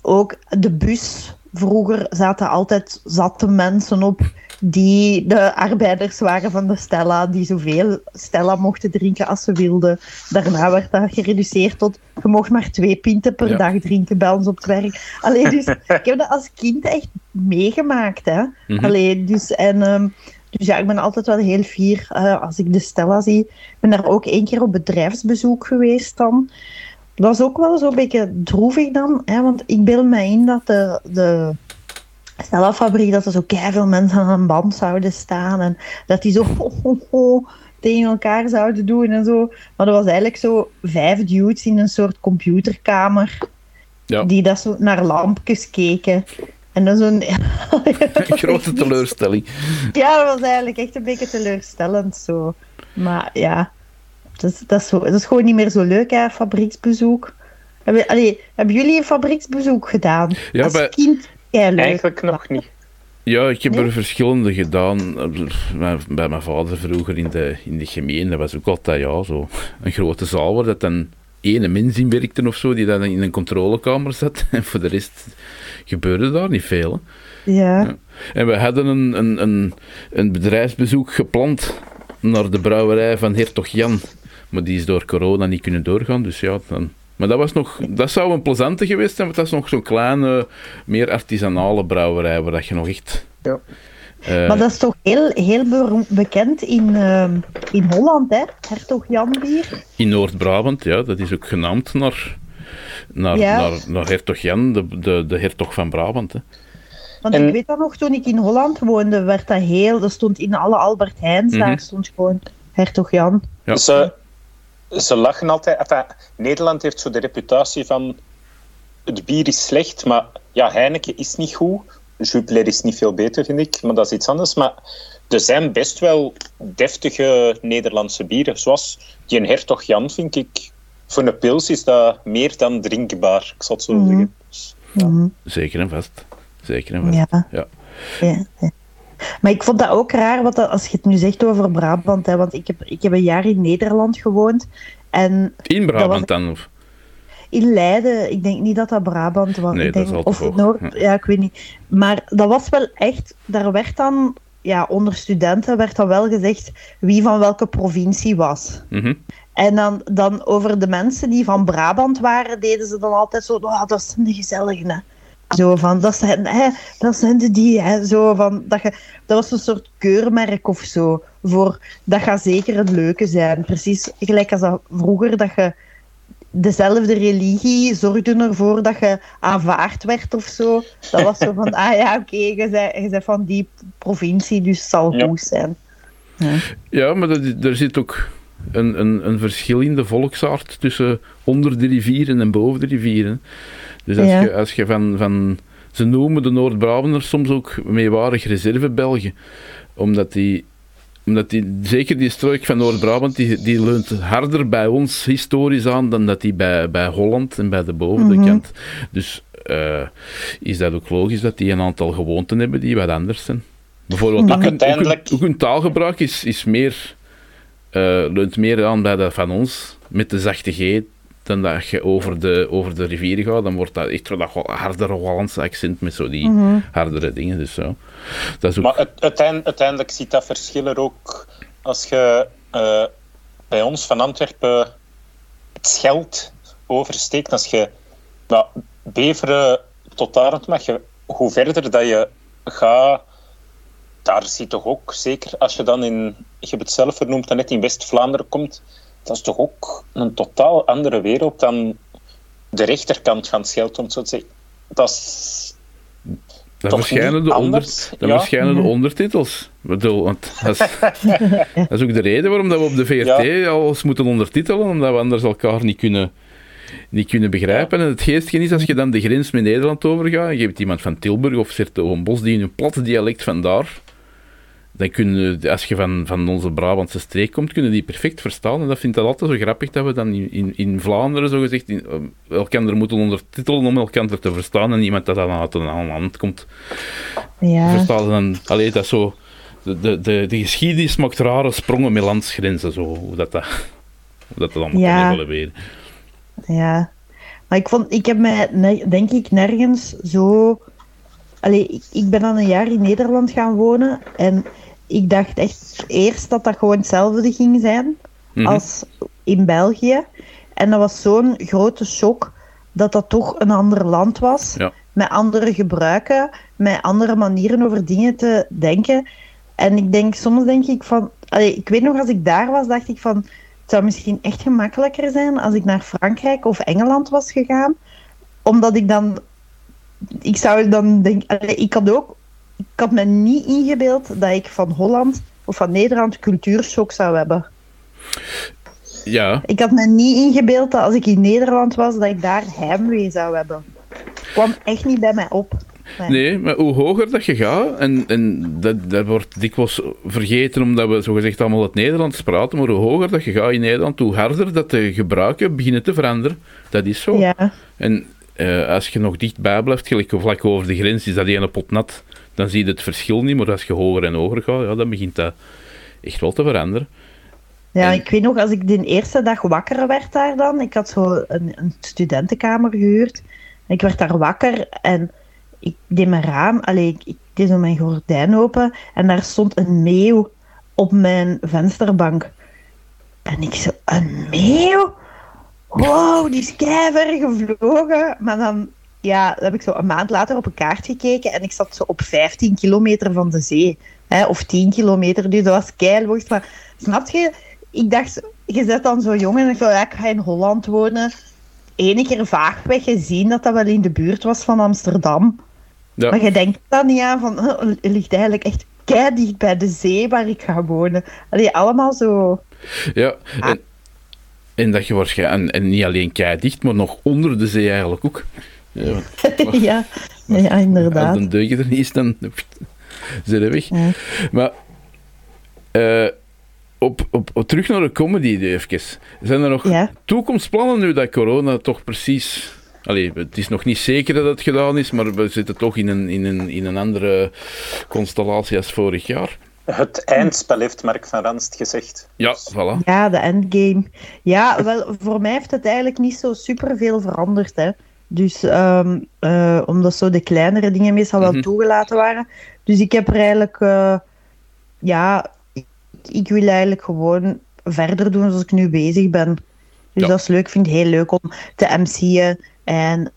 ook de bus. Vroeger zaten altijd zatte mensen op die de arbeiders waren van de Stella, die zoveel Stella mochten drinken als ze wilden. Daarna werd dat gereduceerd tot je mocht maar twee pinten per Ja. dag drinken bij ons op het werk. Allee, dus ik heb dat als kind echt meegemaakt. Hè. Allee, dus, en, ehm, dus ja, ik ben altijd wel heel fier eh, als ik de Stella zie. Ik ben daar ook één keer op bedrijfsbezoek geweest dan. Dat was ook wel zo'n beetje droevig dan, hè, want ik beeld me in dat de, de dat er zo veel mensen aan een band zouden staan en dat die zo ho, ho, ho tegen elkaar zouden doen en zo. Maar dat was eigenlijk zo vijf dudes in een soort computerkamer Ja. die dat zo naar lampjes keken. En dan zo'n... Een grote teleurstelling. Ja, dat was eigenlijk echt een beetje teleurstellend zo. Maar ja, dat is, dat is, zo, dat is gewoon niet meer zo leuk, hè, fabrieksbezoek. Hebben, allee, hebben jullie een fabrieksbezoek gedaan? Ja, Als bij- kind? Ja, leuk. Eigenlijk nog niet. Ja, ik heb Nee? er verschillende gedaan. Bij- mijn vader vroeger in de, in de gemeente, dat was ook altijd ja, zo een grote zaal waar dat dan ene mens in werkte of zo, die dan in een controlekamer zat. En voor de rest gebeurde daar niet veel. Ja. En we hadden een, een, een, een bedrijfsbezoek gepland naar de brouwerij van Hertog Jan. Maar die is door corona niet kunnen doorgaan, dus ja... Dan, maar dat, was nog, dat zou een plezante geweest zijn, want dat is nog zo'n kleine, meer artisanale brouwerij, waar dat je nog echt... Ja. eh, Maar dat is toch heel, heel bekend in, ehm, in Holland, hè? Hertog Jan bier. In Noord-Brabant, ja, dat is ook genaamd naar, naar, Ja. naar, naar hertog Jan, de, de, de hertog van Brabant. Hè. Want En- ik weet dat nog, toen ik in Holland woonde, werd dat heel... Dat stond in alle Albert Heijns, Mhm. daar stond gewoon Hertog Jan. Ja. Ze lachen altijd. Enfin, Nederland heeft zo de reputatie van het bier is slecht, maar ja, Heineken is niet goed. Jupiler is niet veel beter, vind ik, maar dat is iets anders. Maar er zijn best wel deftige Nederlandse bieren, zoals die een Hertog Jan, vind ik. Voor een pils is dat meer dan drinkbaar, ik zal het zo Mhm. zeggen. Dus, Mhm. Zeker en vast. Zeker en vast. Ja. Ja. Ja, ja. Maar ik vond dat ook raar, wat als je het nu zegt over Brabant, hè, want ik heb, ik heb een jaar in Nederland gewoond. En In Brabant was- dan? Of? in Leiden, ik denk niet dat dat Brabant was. Nee, ik dat denk, is of hoog. Noord, Ja. ik weet niet. Maar dat was wel echt, daar werd dan, ja, onder studenten werd dan wel gezegd wie van welke provincie was. Mhm. En dan, dan over de mensen die van Brabant waren, deden ze dan altijd zo, oh, dat zijn de gezelligen. Hè. Zo van, dat zijn, hè, dat zijn de die, hè, zo van, dat, je, dat was een soort keurmerk of zo, voor, dat gaat zeker het leuke zijn. Precies gelijk als dat vroeger, dat je dezelfde religie zorgde ervoor dat je aanvaard werd of zo. Dat was zo van, ah ja, oké, je, bent, je bent van die provincie, dus het zal Ja. goed zijn. Ja. Ja, maar dat, er zit ook een, een, een verschil in de volksaard tussen onder de rivieren en boven de rivieren. Dus als Ja. je, als je van, van... Ze noemen de Noord-Brabanders soms ook meewarig reserve-Belgen. Omdat die... Omdat die, zeker die strook van Noord-Brabant, die, die leunt harder bij ons historisch aan dan dat die bij, bij Holland en bij de bovende Mhm. kant. Dus eh, is dat ook logisch dat die een aantal gewoonten hebben die wat anders zijn. Bijvoorbeeld, Maar ook, hun, ook, hun, uiteindelijk- ook hun taalgebruik is, is meer, eh, leunt meer aan bij dat van ons, met de zachte G, dan dat je over de, over de rivier gaat. Dan wordt dat echt wel dat wel hardere Hollandse accent met zo die Mhm. hardere dingen. Dus zo. Dat is ook... Maar uiteindelijk, uiteindelijk ziet dat verschil er ook als je eh, bij ons van Antwerpen het Scheld oversteekt. Als je nou, Beveren tot daar mag je, hoe verder dat je gaat, daar zie toch ook, zeker als je dan in, je hebt het zelf vernoemd, net in West-Vlaanderen komt, dat is toch ook een totaal andere wereld dan de rechterkant van het Scheld, om het zo te zeggen. Dat is Dan verschijnen, de, onder, dan ja. verschijnen de ondertitels. Ik bedoel, want dat, is, dat is ook de reden waarom dat we op de VRT alles moeten ondertitelen, omdat we anders elkaar niet kunnen, niet kunnen begrijpen. En het geestige is, als je dan de grens met Nederland overgaat, en je hebt iemand van Tilburg of Sertogenbos die in een platte dialect vandaar, dan kunnen, als je van, van onze Brabantse streek komt, kunnen die perfect verstaan. En dat vind ik dat altijd zo grappig, dat we dan in, in, in Vlaanderen, zogezegd, in, eh, elkander moeten ondertitelen om elkander te verstaan, en iemand dat dan uit een ander land komt, Ja. verstaan dan... Allee, dat zo... de, de, de, de geschiedenis maakt rare sprongen met landsgrenzen, zo, hoe dat, dat, hoe dat, dat allemaal Ja. kan evolueren. Ja. Maar ik, vond, ik heb mij, denk ik, nergens zo... Allee, ik, ik ben dan een jaar in Nederland gaan wonen en ik dacht echt eerst dat dat gewoon hetzelfde ging zijn Mhm. als in België. En dat was zo'n grote shock dat dat toch een ander land was. Ja. Met andere gebruiken, met andere manieren over dingen te denken. En ik denk, soms denk ik van... Allee, ik weet nog, als ik daar was, dacht ik van... Het zou misschien echt gemakkelijker zijn als ik naar Frankrijk of Engeland was gegaan. Omdat ik dan... Ik zou dan denken... allee, ik had ook... Ik had me niet ingebeeld dat ik van Holland of van Nederland cultuurshock zou hebben. Ja, Ik had me niet ingebeeld dat als ik in Nederland was, dat ik daar heimwee zou hebben. kwam echt niet bij mij op. Nee. nee, maar hoe hoger dat je gaat, en, en dat, dat wordt dikwijls vergeten omdat we zogezegd allemaal het Nederlands praten, maar hoe hoger dat je gaat in Nederland, hoe harder dat de gebruiken beginnen te veranderen. Dat is zo. Ja, En eh, als je nog dichtbij blijft, gelijk vlak over de grens, is dat ene pot nat, dan zie je het verschil niet. Maar als je hoger en hoger gaat, ja, dan begint dat echt wel te veranderen. ja En- ik weet nog, als ik de eerste dag wakker werd daar dan, ik had zo een, een studentenkamer gehuurd. En ik werd daar wakker en ik deed mijn raam, allee, ik, ik deed zo mijn gordijn open en daar stond een meeuw op mijn vensterbank. En ik zo, een meeuw? Wow, die is keiver gevlogen. Maar dan, ja, dan heb ik zo een maand later op een kaart gekeken en ik zat zo op 15 kilometer van de zee. Hè, of 10 kilometer, dus dat was keiloos. Maar snap je, ik dacht, je zet dan zo jong en ik dacht, ja, ik ga in Holland wonen. Ene keer vaagweg gezien dat dat wel in de buurt was van Amsterdam. Ja. Maar je denkt dan niet aan van, het ligt eigenlijk echt kei dicht bij de zee waar ik ga wonen. Allee, allemaal zo... Ja, en, en dat je waarschijnlijk, en, en niet alleen kei dicht, maar nog onder de zee eigenlijk ook. Ja, ja, ja, als inderdaad. een deugd er niet is, dan zit hij weg. Ja. Maar eh, op, op, op- terug naar de comedy even. Zijn er nog Ja. toekomstplannen nu dat corona toch precies... Allee, het is nog niet zeker dat het gedaan is, maar we zitten toch in een, in een, in een andere constellatie als vorig jaar. Het eindspel heeft Mark van Ranst gezegd. Ja, voilà. Ja, de endgame. Ja, wel, voor mij heeft het eigenlijk niet zo superveel veranderd. Hè. Dus ehm, eh, omdat zo de kleinere dingen meestal wel Mhm. toegelaten waren. Dus ik heb er eigenlijk, eh, ja, ik, ik wil eigenlijk gewoon verder doen zoals ik nu bezig ben. Dus Ja. dat is leuk. Ik vind het heel leuk om te MC'en en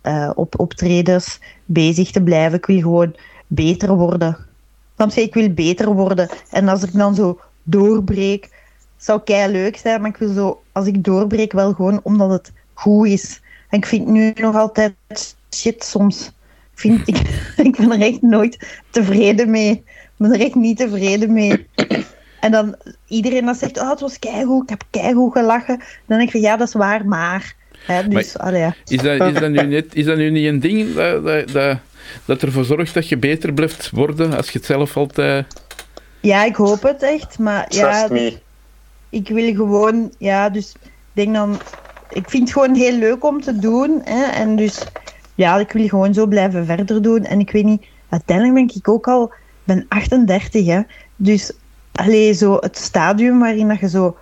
eh, op optredens bezig te blijven. Ik wil gewoon beter worden. Snap je? Ik wil beter worden. En als ik dan zo doorbreek, zou kei leuk zijn, maar ik wil zo, als ik doorbreek, wel gewoon omdat het goed is. En ik vind nu nog altijd shit soms. Ik, vind, ik, ik ben er echt nooit tevreden mee. Ik ben er echt niet tevreden mee. En dan iedereen dat zegt, oh, het was keigoed, ik heb keigoed gelachen. Dan denk ik van, ja, dat is waar, maar... Hè, dus, allee, ja. Is dat, is, dat nu net, is dat nu niet een ding dat, dat, dat, dat ervoor zorgt dat je beter blijft worden als je het zelf altijd... ja, ik hoop het echt, maar ja, ik wil gewoon, ja, dus ik denk dan, ik vind het gewoon heel leuk om te doen. Hè, en dus, ja, ik wil gewoon zo blijven verder doen. En ik weet niet, uiteindelijk ben ik ook al, ben 38, hè. Dus, alleen zo het stadium waarin dat je zo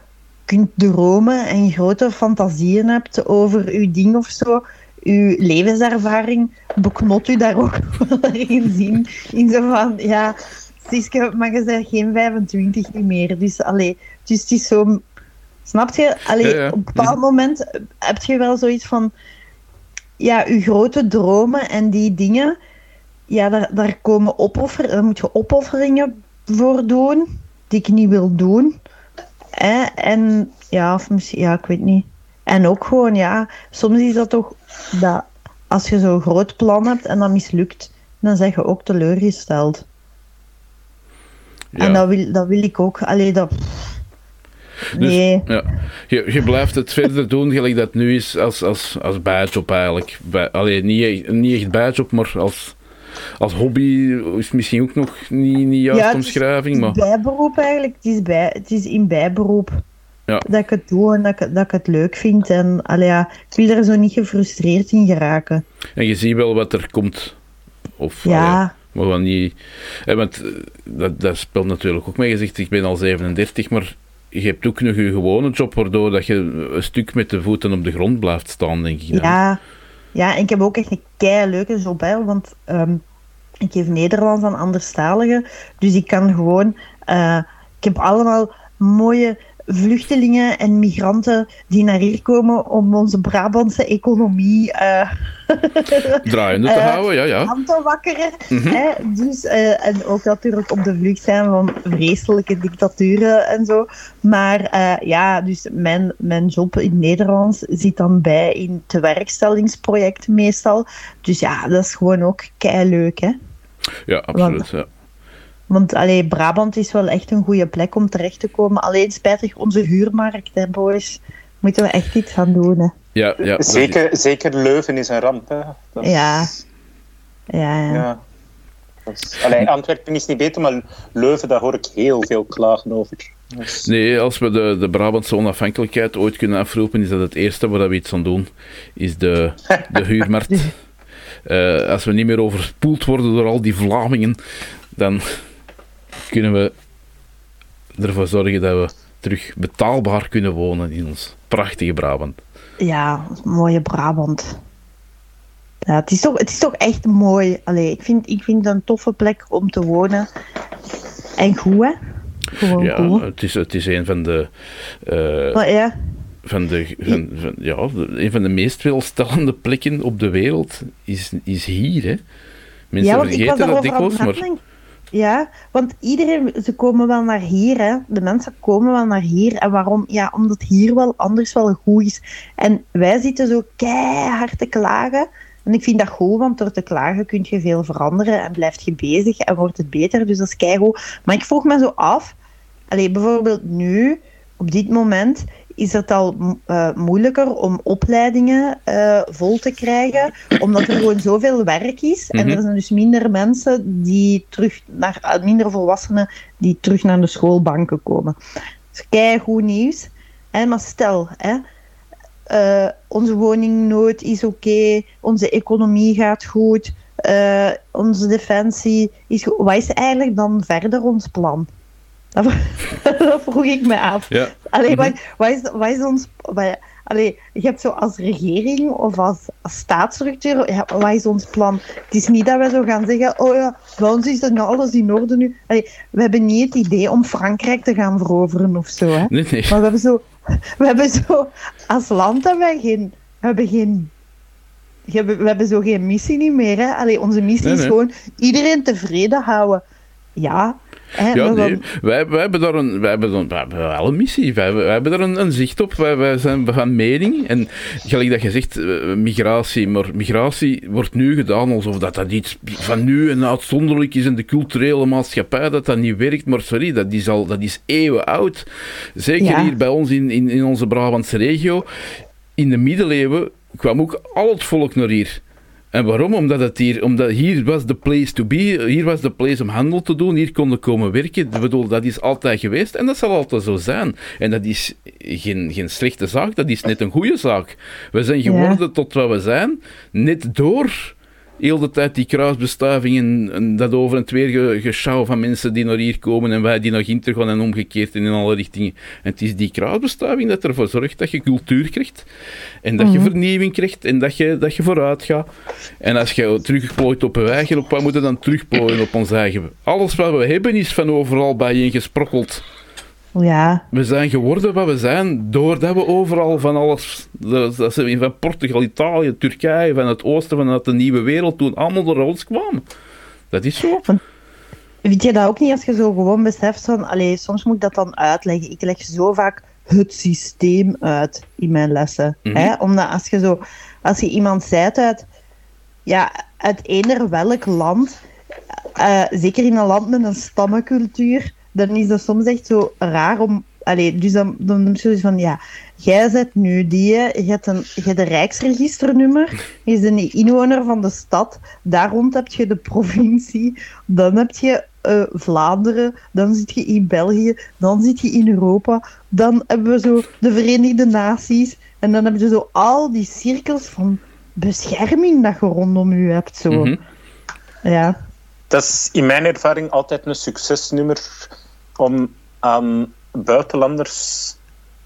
kunt dromen en grote fantasieën hebt over je ding of zo. Uw levenservaring beknot u daar ook wel in zien. In zo van, ja, Siske, maar je bent geen 25 niet meer. Dus, allee, dus het is zo... Snap je? Allee, Ja, ja. Op een bepaald moment heb je wel zoiets van... Ja, je grote dromen en die dingen... Ja, daar, daar komen opofferen... Daar moet je opofferingen voor doen, die ik niet wil doen. En ja, of misschien... Ja, ik weet niet. En ook gewoon, ja... Soms is dat toch... Dat als je zo'n groot plan hebt en dat mislukt, dan zeg je ook teleurgesteld. Ja. En dat wil, dat wil ik ook. Allee, dat... Dus, Nee. ja. je, je blijft het verder doen gelijk dat het nu is als, als, als bijjob eigenlijk. Bij, allee, niet, echt- niet echt bijjob, maar als, als hobby is misschien ook nog niet, niet juist Ja, het is- omschrijving. Het is Maar bijberoep eigenlijk. Het is, bij, het is in bijberoep Ja. dat ik het doe en dat ik, dat ik het leuk vind. En allee, ja, ik wil er zo niet gefrustreerd in geraken. en je ziet wel wat er komt. Of, allee, Ja, gaan niet... eh, want eh, dat, dat speelt natuurlijk ook mee. Je zegt, ik ben al 37, maar je hebt ook nog je gewone job, waardoor dat je een stuk met de voeten op de grond blijft staan, denk ik. Ja, ja, en ik heb ook echt een kei leuke job, want ehm, ik geef Nederlands aan anderstaligen. Dus ik kan gewoon... eh, ik heb allemaal mooie vluchtelingen en migranten die naar hier komen om onze Brabantse economie eh, Draaiende te Eh, houden, ja, ja. aan te wakkeren. Mhm. hè? Dus, eh, en ook natuurlijk op de vlucht zijn van vreselijke dictaturen en zo. Maar ja, dus mijn, mijn job in Nederlands zit dan bij in het tewerkstellingsproject meestal. Dus ja, dat is gewoon ook kei leuk, hè. Ja, absoluut. Ja. Want allee, Brabant is wel echt een goede plek om terecht te komen. Alleen spijtig, onze huurmarkt, hè, boys. Moeten we echt iets gaan doen, hè. Ja, ja, is- Zeker, zeker Leuven is een ramp. Hè. Dat is- Ja. Ja, ja. ja. Dat is- Allee, Antwerpen is niet beter, maar Leuven, daar hoor ik heel veel klagen over. Dus- Nee, als we de, de Brabantse onafhankelijkheid ooit kunnen afroepen, is dat het eerste waar we iets aan doen, is de, de huurmarkt. Eh, als we niet meer overspoeld worden door al die Vlamingen, dan kunnen we ervoor zorgen dat we terug betaalbaar kunnen wonen in ons prachtige Brabant. Ja, mooie Brabant. Ja, het is toch, het is toch echt mooi. Allee, ik, vind, ik vind het een toffe plek om te wonen. En goed, hè? Gewoon Ja, het is, het is een van de, Maar ja, van de, van, van- ja, een van de meest welstellende plekken op de wereld is, is hier. Hè. Mensen ja, vergeten dat dikwijls, maar. Ja, want iedereen, ze komen wel naar hier, hè. De mensen komen wel naar hier. En waarom? Ja, omdat hier wel anders wel goed is. En wij zitten zo keihard te klagen. En ik vind dat goed, want door te klagen kun je veel veranderen en blijft je bezig en wordt het beter. Dus dat is keigoed. Maar ik vroeg me zo af, allee, bijvoorbeeld nu, op dit moment, is het al eh, moeilijker om opleidingen eh, vol te krijgen, omdat er gewoon zoveel werk is. En Mhm. er zijn dus minder mensen die terug naar, eh, minder volwassenen die terug naar de schoolbanken komen. Dus keigoed nieuws. Hè, maar stel, hè, onze woningnood is oké, onze economie gaat goed, onze defensie is goed. Wat is eigenlijk dan verder ons plan? Dat, dat vroeg ik me af. ja, Allee, Mhm. wat, wat, is, wat is ons... Wat, allee, je hebt zo als regering of als, als staatsstructuur, ja, wat is ons plan? Het is niet dat we zo gaan zeggen, oh ja, bij ons is nou alles in orde nu. Allee, we hebben niet het idee om Frankrijk te gaan veroveren of zo. Hè? nee, nee. Maar we hebben zo, we hebben zo als land hebben wij geen, we hebben geen, we hebben, we hebben zo geen missie niet meer. Hè? Allee, onze missie Nee, is gewoon iedereen tevreden houden. Ja. Hè, Ja, nee. dan- Wij, wij, hebben daar een, wij, hebben dan, wij hebben wel een missie. Wij, wij hebben daar een, een zicht op. Wij, wij zijn van mening. En gelijk dat je zegt, eh, migratie. Maar migratie wordt nu gedaan alsof dat, dat iets van nu en uitzonderlijk is in de culturele maatschappij, dat dat niet werkt. Maar sorry, dat is al dat is eeuwen oud. Zeker Ja. hier bij ons in, in, in onze Brabantse regio. In de middeleeuwen kwam ook al het volk naar hier. En waarom? Omdat, het hier, omdat hier was de place to be, hier was de place om handel te doen, hier konden komen werken. Ik bedoel, dat is altijd geweest en dat zal altijd zo zijn. En dat is geen, geen slechte zaak, dat is net een goede zaak. We zijn Ja. geworden tot wat we zijn, net door heel de tijd die kruisbestuiving en, en dat over en weer ge, geschouw van mensen die naar hier komen en wij die naar Ginter gaan en omgekeerd en in alle richtingen. En het is die kruisbestuiving dat ervoor zorgt dat je cultuur krijgt en dat je vernieuwing krijgt en dat je, dat je vooruit gaat. En als je terugplooit op je eigen, op wat moet je dan terugplooien op ons eigen? Alles wat we hebben is van overal bijeen gesprokkeld. Ja, We zijn geworden wat we zijn doordat we overal van alles, dat ze van Portugal, Italië, Turkije, van het oosten, vanuit de nieuwe wereld toen, allemaal door ons kwamen. Dat is zo. Vind je dat ook niet als je zo gewoon beseft van, allee, soms moet ik dat dan uitleggen. Ik leg zo vaak het systeem uit in mijn lessen. Mhm. hè? Omdat als je zo, als je iemand zijt uit, ja, uit eender welk land, eh, zeker in een land met een stammencultuur, dan is dat soms echt zo raar om. Allee, dus dan, dan je zoiets van, ja, jij zet nu die, je hebt een, je hebt een rijksregisternummer, je is een inwoner van de stad, daar rond heb je de provincie, dan heb je eh, Vlaanderen, dan zit je in België, dan zit je in Europa, dan hebben we zo de Verenigde Naties, en dan heb je zo al die cirkels van bescherming dat je rondom je hebt. Zo. Mhm. Ja. Dat is in mijn ervaring altijd een succesnummer om aan buitenlanders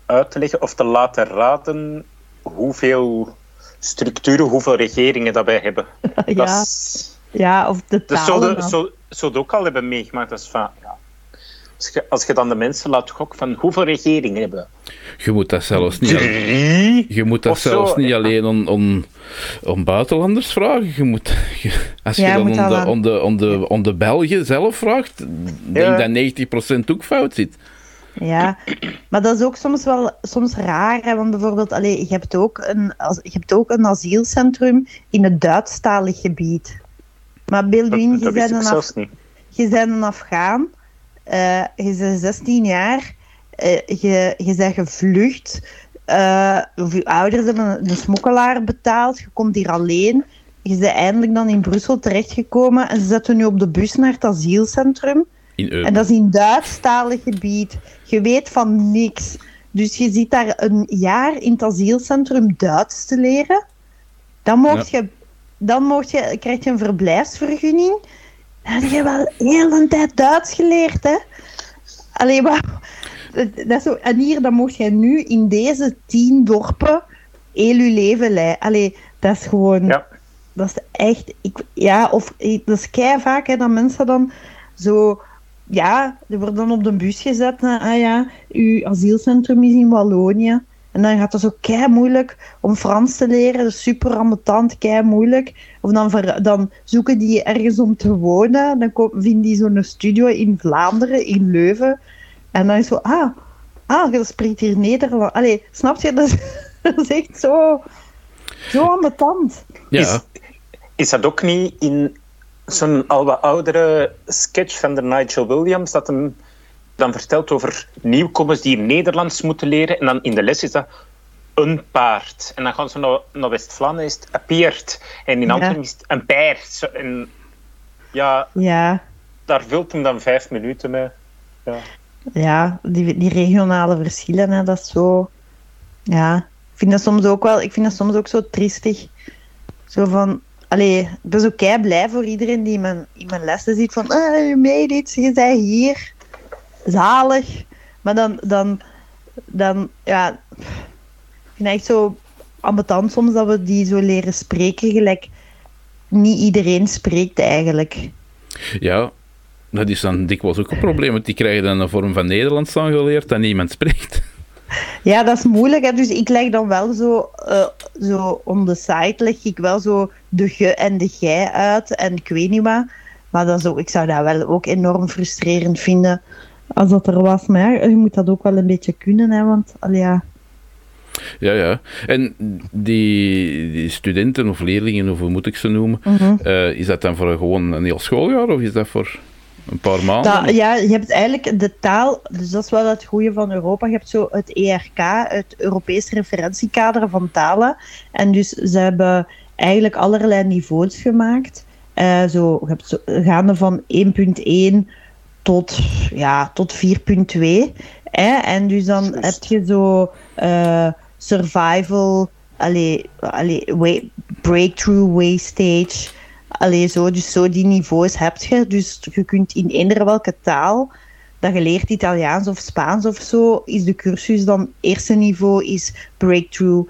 uit te leggen of te laten raden hoeveel structuren, hoeveel regeringen dat wij hebben. Ja. Dat is, Ja, of de dat zou dan. zo, ook al hebben meegemaakt. Dat is van. Als, je, als je dan de mensen laat gokken van hoeveel regeringen hebben we? Je moet dat zelfs niet, Drie? je moet dat zelfs niet ja. alleen om, om, om buitenlanders vragen. Je moet, je- als je Ja, je dan moet om de, dat aan- om, de, om, de, om de Belgen zelf vraagt, denk dat 90% ook fout zit. Ja, maar dat is ook soms wel soms raar. Hè? Want bijvoorbeeld, allee, je, hebt ook een, als- je hebt ook een asielcentrum in het Duitsstalig gebied. Maar beeld je bent een, Af- je bent een Afghaan, eh, je bent 16 jaar, eh, je, je bent gevlucht, eh, of je ouders hebben een, een smokkelaar betaald, je komt hier alleen, je bent eindelijk dan in Brussel terechtgekomen en ze zetten nu op de bus naar het asielcentrum. In. En dat is in Duitsstalig gebied. Je weet van niks. Dus je zit daar een jaar in het asielcentrum Duits te leren. Dan, mocht je, dan mocht je, krijg je een verblijfsvergunning. Heb je wel heel een tijd Duits geleerd, hè? Allee, maar... Dat, zo, en hier, dan mocht jij nu in deze tien dorpen heel je leven leiden. Allee, dat is gewoon... Ja. Dat is echt... Ik, ja, of... Dat is kei vaak, hè, dat mensen dan zo... Ja, die worden dan op de bus gezet. hè. Ah ja, uw asielcentrum is in Wallonië. En dan gaat het zo kei moeilijk om Frans te leren. Dat is super ambetant, kei moeilijk. Of dan, ver- dan zoeken die ergens om te wonen. Dan vinden die zo'n studio in Vlaanderen, in Leuven. En dan is zo, ah, ah je spreekt hier Nederlands. Allee, snap je? Dat is, dat is echt zo, zo ambetant. ja, Is, is dat ook niet in zo'n al wat oudere sketch van de Nigel Williams, dat hem dan vertelt over nieuwkomers die Nederlands moeten leren, en dan in de les is dat een paard. En dan gaan ze naar, naar West-Vlaanderen, is het een peert. En in Ja. Antwerpen is het een paard. En ja, Ja, daar vult hem dan vijf minuten mee. Ja. ja die, die regionale verschillen, hè, dat is zo... Ja, ik vind dat soms ook wel... Ik vind dat soms ook zo triestig. Zo van... Allee, ik ben zo kei blij voor iedereen die in mijn, in mijn lessen ziet van... Ah, je made it, je bent hier. Zalig. Maar dan... dan, dan ja... Ik vind het echt zo ambetant soms dat we die zo leren spreken, gelijk niet iedereen spreekt eigenlijk. ja, dat is dan dikwijls ook een probleem. Want die krijgen dan een vorm van Nederlands aangeleerd dat niemand spreekt. Ja, dat is moeilijk. Hè? Dus ik leg dan wel zo, eh, zo on the side leg ik wel zo de ge en de gij uit en ik weet niet wat. Maar dat is ook, ik zou dat wel ook enorm frustrerend vinden als dat er was. Maar ja, je moet dat ook wel een beetje kunnen, hè, want allee, ja. Ja, ja. En die, die studenten of leerlingen, of hoe moet ik ze noemen, Mhm. eh, is dat dan voor gewoon een heel schooljaar of is dat voor een paar maanden? Dat, ja, je hebt eigenlijk de taal, dus dat is wel het goede van Europa. Je hebt zo het ERK, het Europees referentiekader van talen. En dus ze hebben eigenlijk allerlei niveaus gemaakt. Eh, zo, je hebt zo, gaande van 1.1 tot, ja, tot 4.2. Hè? En dus dan heb je zo eh, survival, allee, allee, way, breakthrough, wastage. Allee, zo, dus zo die niveaus heb je. Dus je kunt in eender welke taal dat je leert Italiaans of Spaans of zo, is de cursus dan eerste niveau is breakthrough,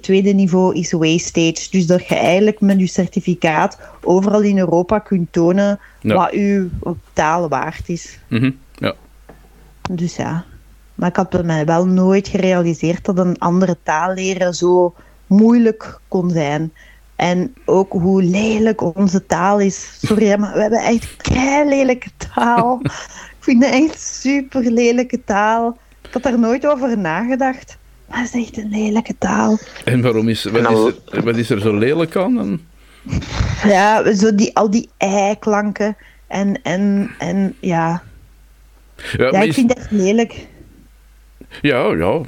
tweede niveau is wastage. Dus dat je eigenlijk met je certificaat overal in Europa kunt tonen Ja. wat je taal waard is. Mhm, Ja. Dus ja. Maar ik had bij mij wel nooit gerealiseerd dat een andere taal leren zo moeilijk kon zijn. En ook hoe lelijk onze taal is. Sorry, maar we hebben echt kei lelijke taal. ik vind het echt super lelijke taal. Ik had daar nooit over nagedacht. Maar het is echt een lelijke taal. En waarom is, wat, is er, wat is er zo lelijk aan? dan? Ja, zo die, al die ei-klanken. En, en, en ja. Ja, ik is- vind het echt lelijk. ja, ja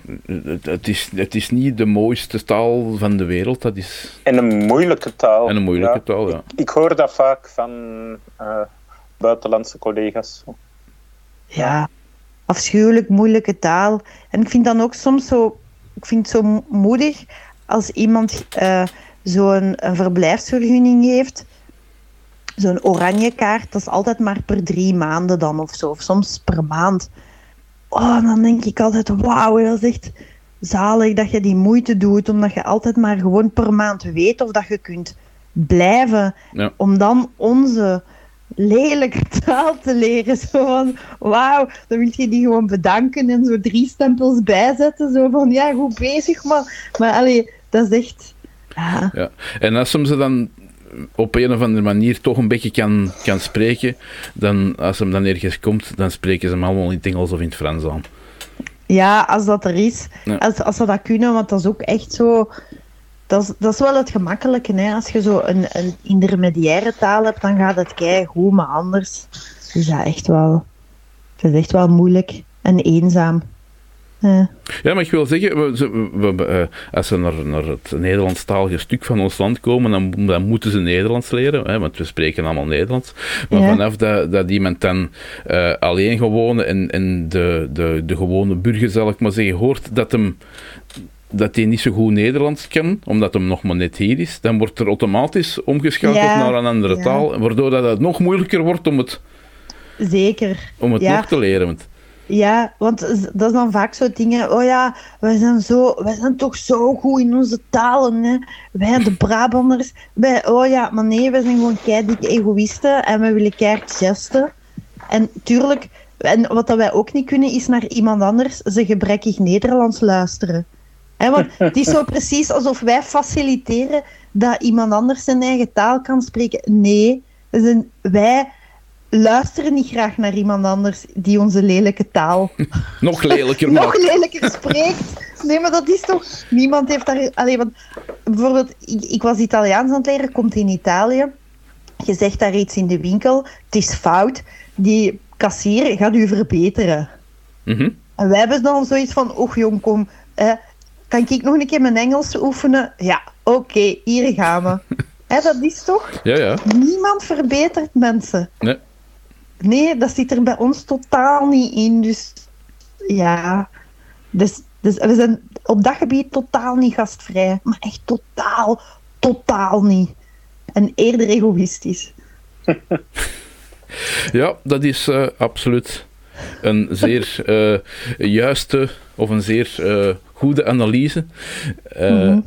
het, is, het is niet de mooiste taal van de wereld. Dat is En een moeilijke taal. en een moeilijke Ja. taal, ja. Ik hoor dat vaak van eh, buitenlandse collega's. ja, afschuwelijk moeilijke taal. En ik vind dan ook soms zo, ik vind het zo mo- moedig als iemand eh, zo'n een verblijfsvergunning heeft zo'n oranje kaart, dat is altijd maar per drie maanden dan of zo. Of soms per maand. Oh, dan denk ik altijd, wauw, dat is echt zalig dat je die moeite doet. Omdat je altijd maar gewoon per maand weet of dat je kunt blijven. Ja. Om dan onze lelijke taal te leren. Zo van, wauw, dan wil je die gewoon bedanken en zo drie stempels bijzetten. Zo van, ja, goed bezig, maar... Maar allee, dat is echt... Ja, Ja. En als hem ze dan op een of andere manier toch een beetje kan, kan spreken, dan als hem dan ergens komt, dan spreken ze hem allemaal in het Engels of in het Frans aan. Ja, als dat er is. Ja. Als, als ze dat kunnen, want dat is ook echt zo... Dat is, dat is wel het gemakkelijke, hè. Als je zo een, een intermediaire taal hebt, dan gaat het keigoed, maar anders is dat echt wel... Is echt wel moeilijk en eenzaam. Eh, Ja, maar ik wil zeggen, we, ze- we- we- eh, als ze naar, naar het Nederlandstalige stuk van ons land komen, dan, dan moeten ze Nederlands leren, hè, want we spreken allemaal Nederlands. Maar Ja. vanaf dat, dat iemand dan eh, alleen gewone en, en de, de, de gewone burger, zal ik maar zeggen, hoort dat hem dat hij niet zo goed Nederlands kan, omdat hem nog maar net hier is, dan wordt er automatisch omgeschakeld Ja, naar een andere ja. taal, waardoor dat het nog moeilijker wordt om het, zeker. om het Ja. nog te leren. Want, Ja, want dat is dan vaak zo dingen. Oh ja, wij zijn, zo, wij zijn toch zo goed in onze talen. Hè? Wij, de Brabanders. Wij, oh ja, maar nee, wij zijn gewoon keidikke egoïsten en we willen keihard gesten. En tuurlijk, en wat dat wij ook niet kunnen, is naar iemand anders zijn gebrekkig Nederlands luisteren. Hè, want het is zo precies alsof wij faciliteren dat iemand anders zijn eigen taal kan spreken. Nee, zijn- wij luisteren niet graag naar iemand anders die onze lelijke taal nog lelijker nog lelijker spreekt. Nee, maar dat is toch... Niemand heeft daar... Allee, want bijvoorbeeld, ik, ik was Italiaans aan het leren, komt in Italië. Je zegt daar iets in de winkel, het is fout. Die kassier gaat u verbeteren. Mhm. En wij hebben dan zoiets van, och jong, kom, eh, kan ik nog een keer mijn Engels oefenen? Ja, oké, hier gaan we. Hè, dat is toch? Ja, ja. Niemand verbetert mensen. Nee. Nee, dat zit er bij ons totaal niet in. Dus ja, dus, dus we zijn op dat gebied totaal niet gastvrij. Maar echt totaal, totaal niet. En eerder egoïstisch. Ja, dat is eh, absoluut een zeer eh, juiste of een zeer eh, goede analyse. Eh, Mhm.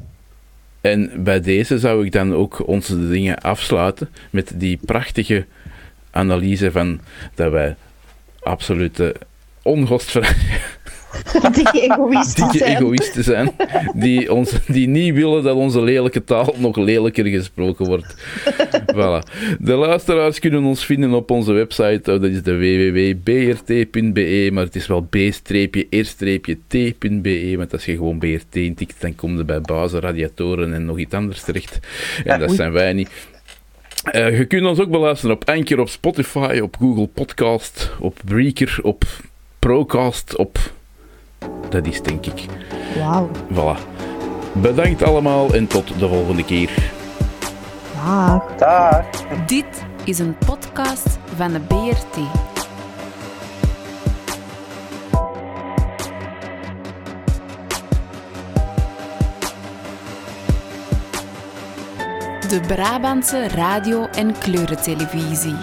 En bij deze zou ik dan ook onze dingen afsluiten met die prachtige analyse van dat wij absolute ongostvrij Dikke egoïstisch dikke zijn. egoïsten zijn, die, ons, die niet willen dat onze lelijke taal nog lelijker gesproken wordt. Voilà. De luisteraars kunnen ons vinden op onze website, oh, dat is de www.brt.be, maar het is wel b-r-t.be, want als je gewoon BRT intikt, dan kom je bij bazen, radiatoren en nog iets anders terecht. En dat zijn wij niet. Eh, je kunt ons ook beluisteren op Anchor, op Spotify, op Google Podcast, op Breaker, op Procast, op... Dat is denk ik. Wauw. Voilà. Bedankt allemaal en tot de volgende keer. Dag. Dag. Dit is een podcast van de BRT. De Brabantse radio- en kleurentelevisie.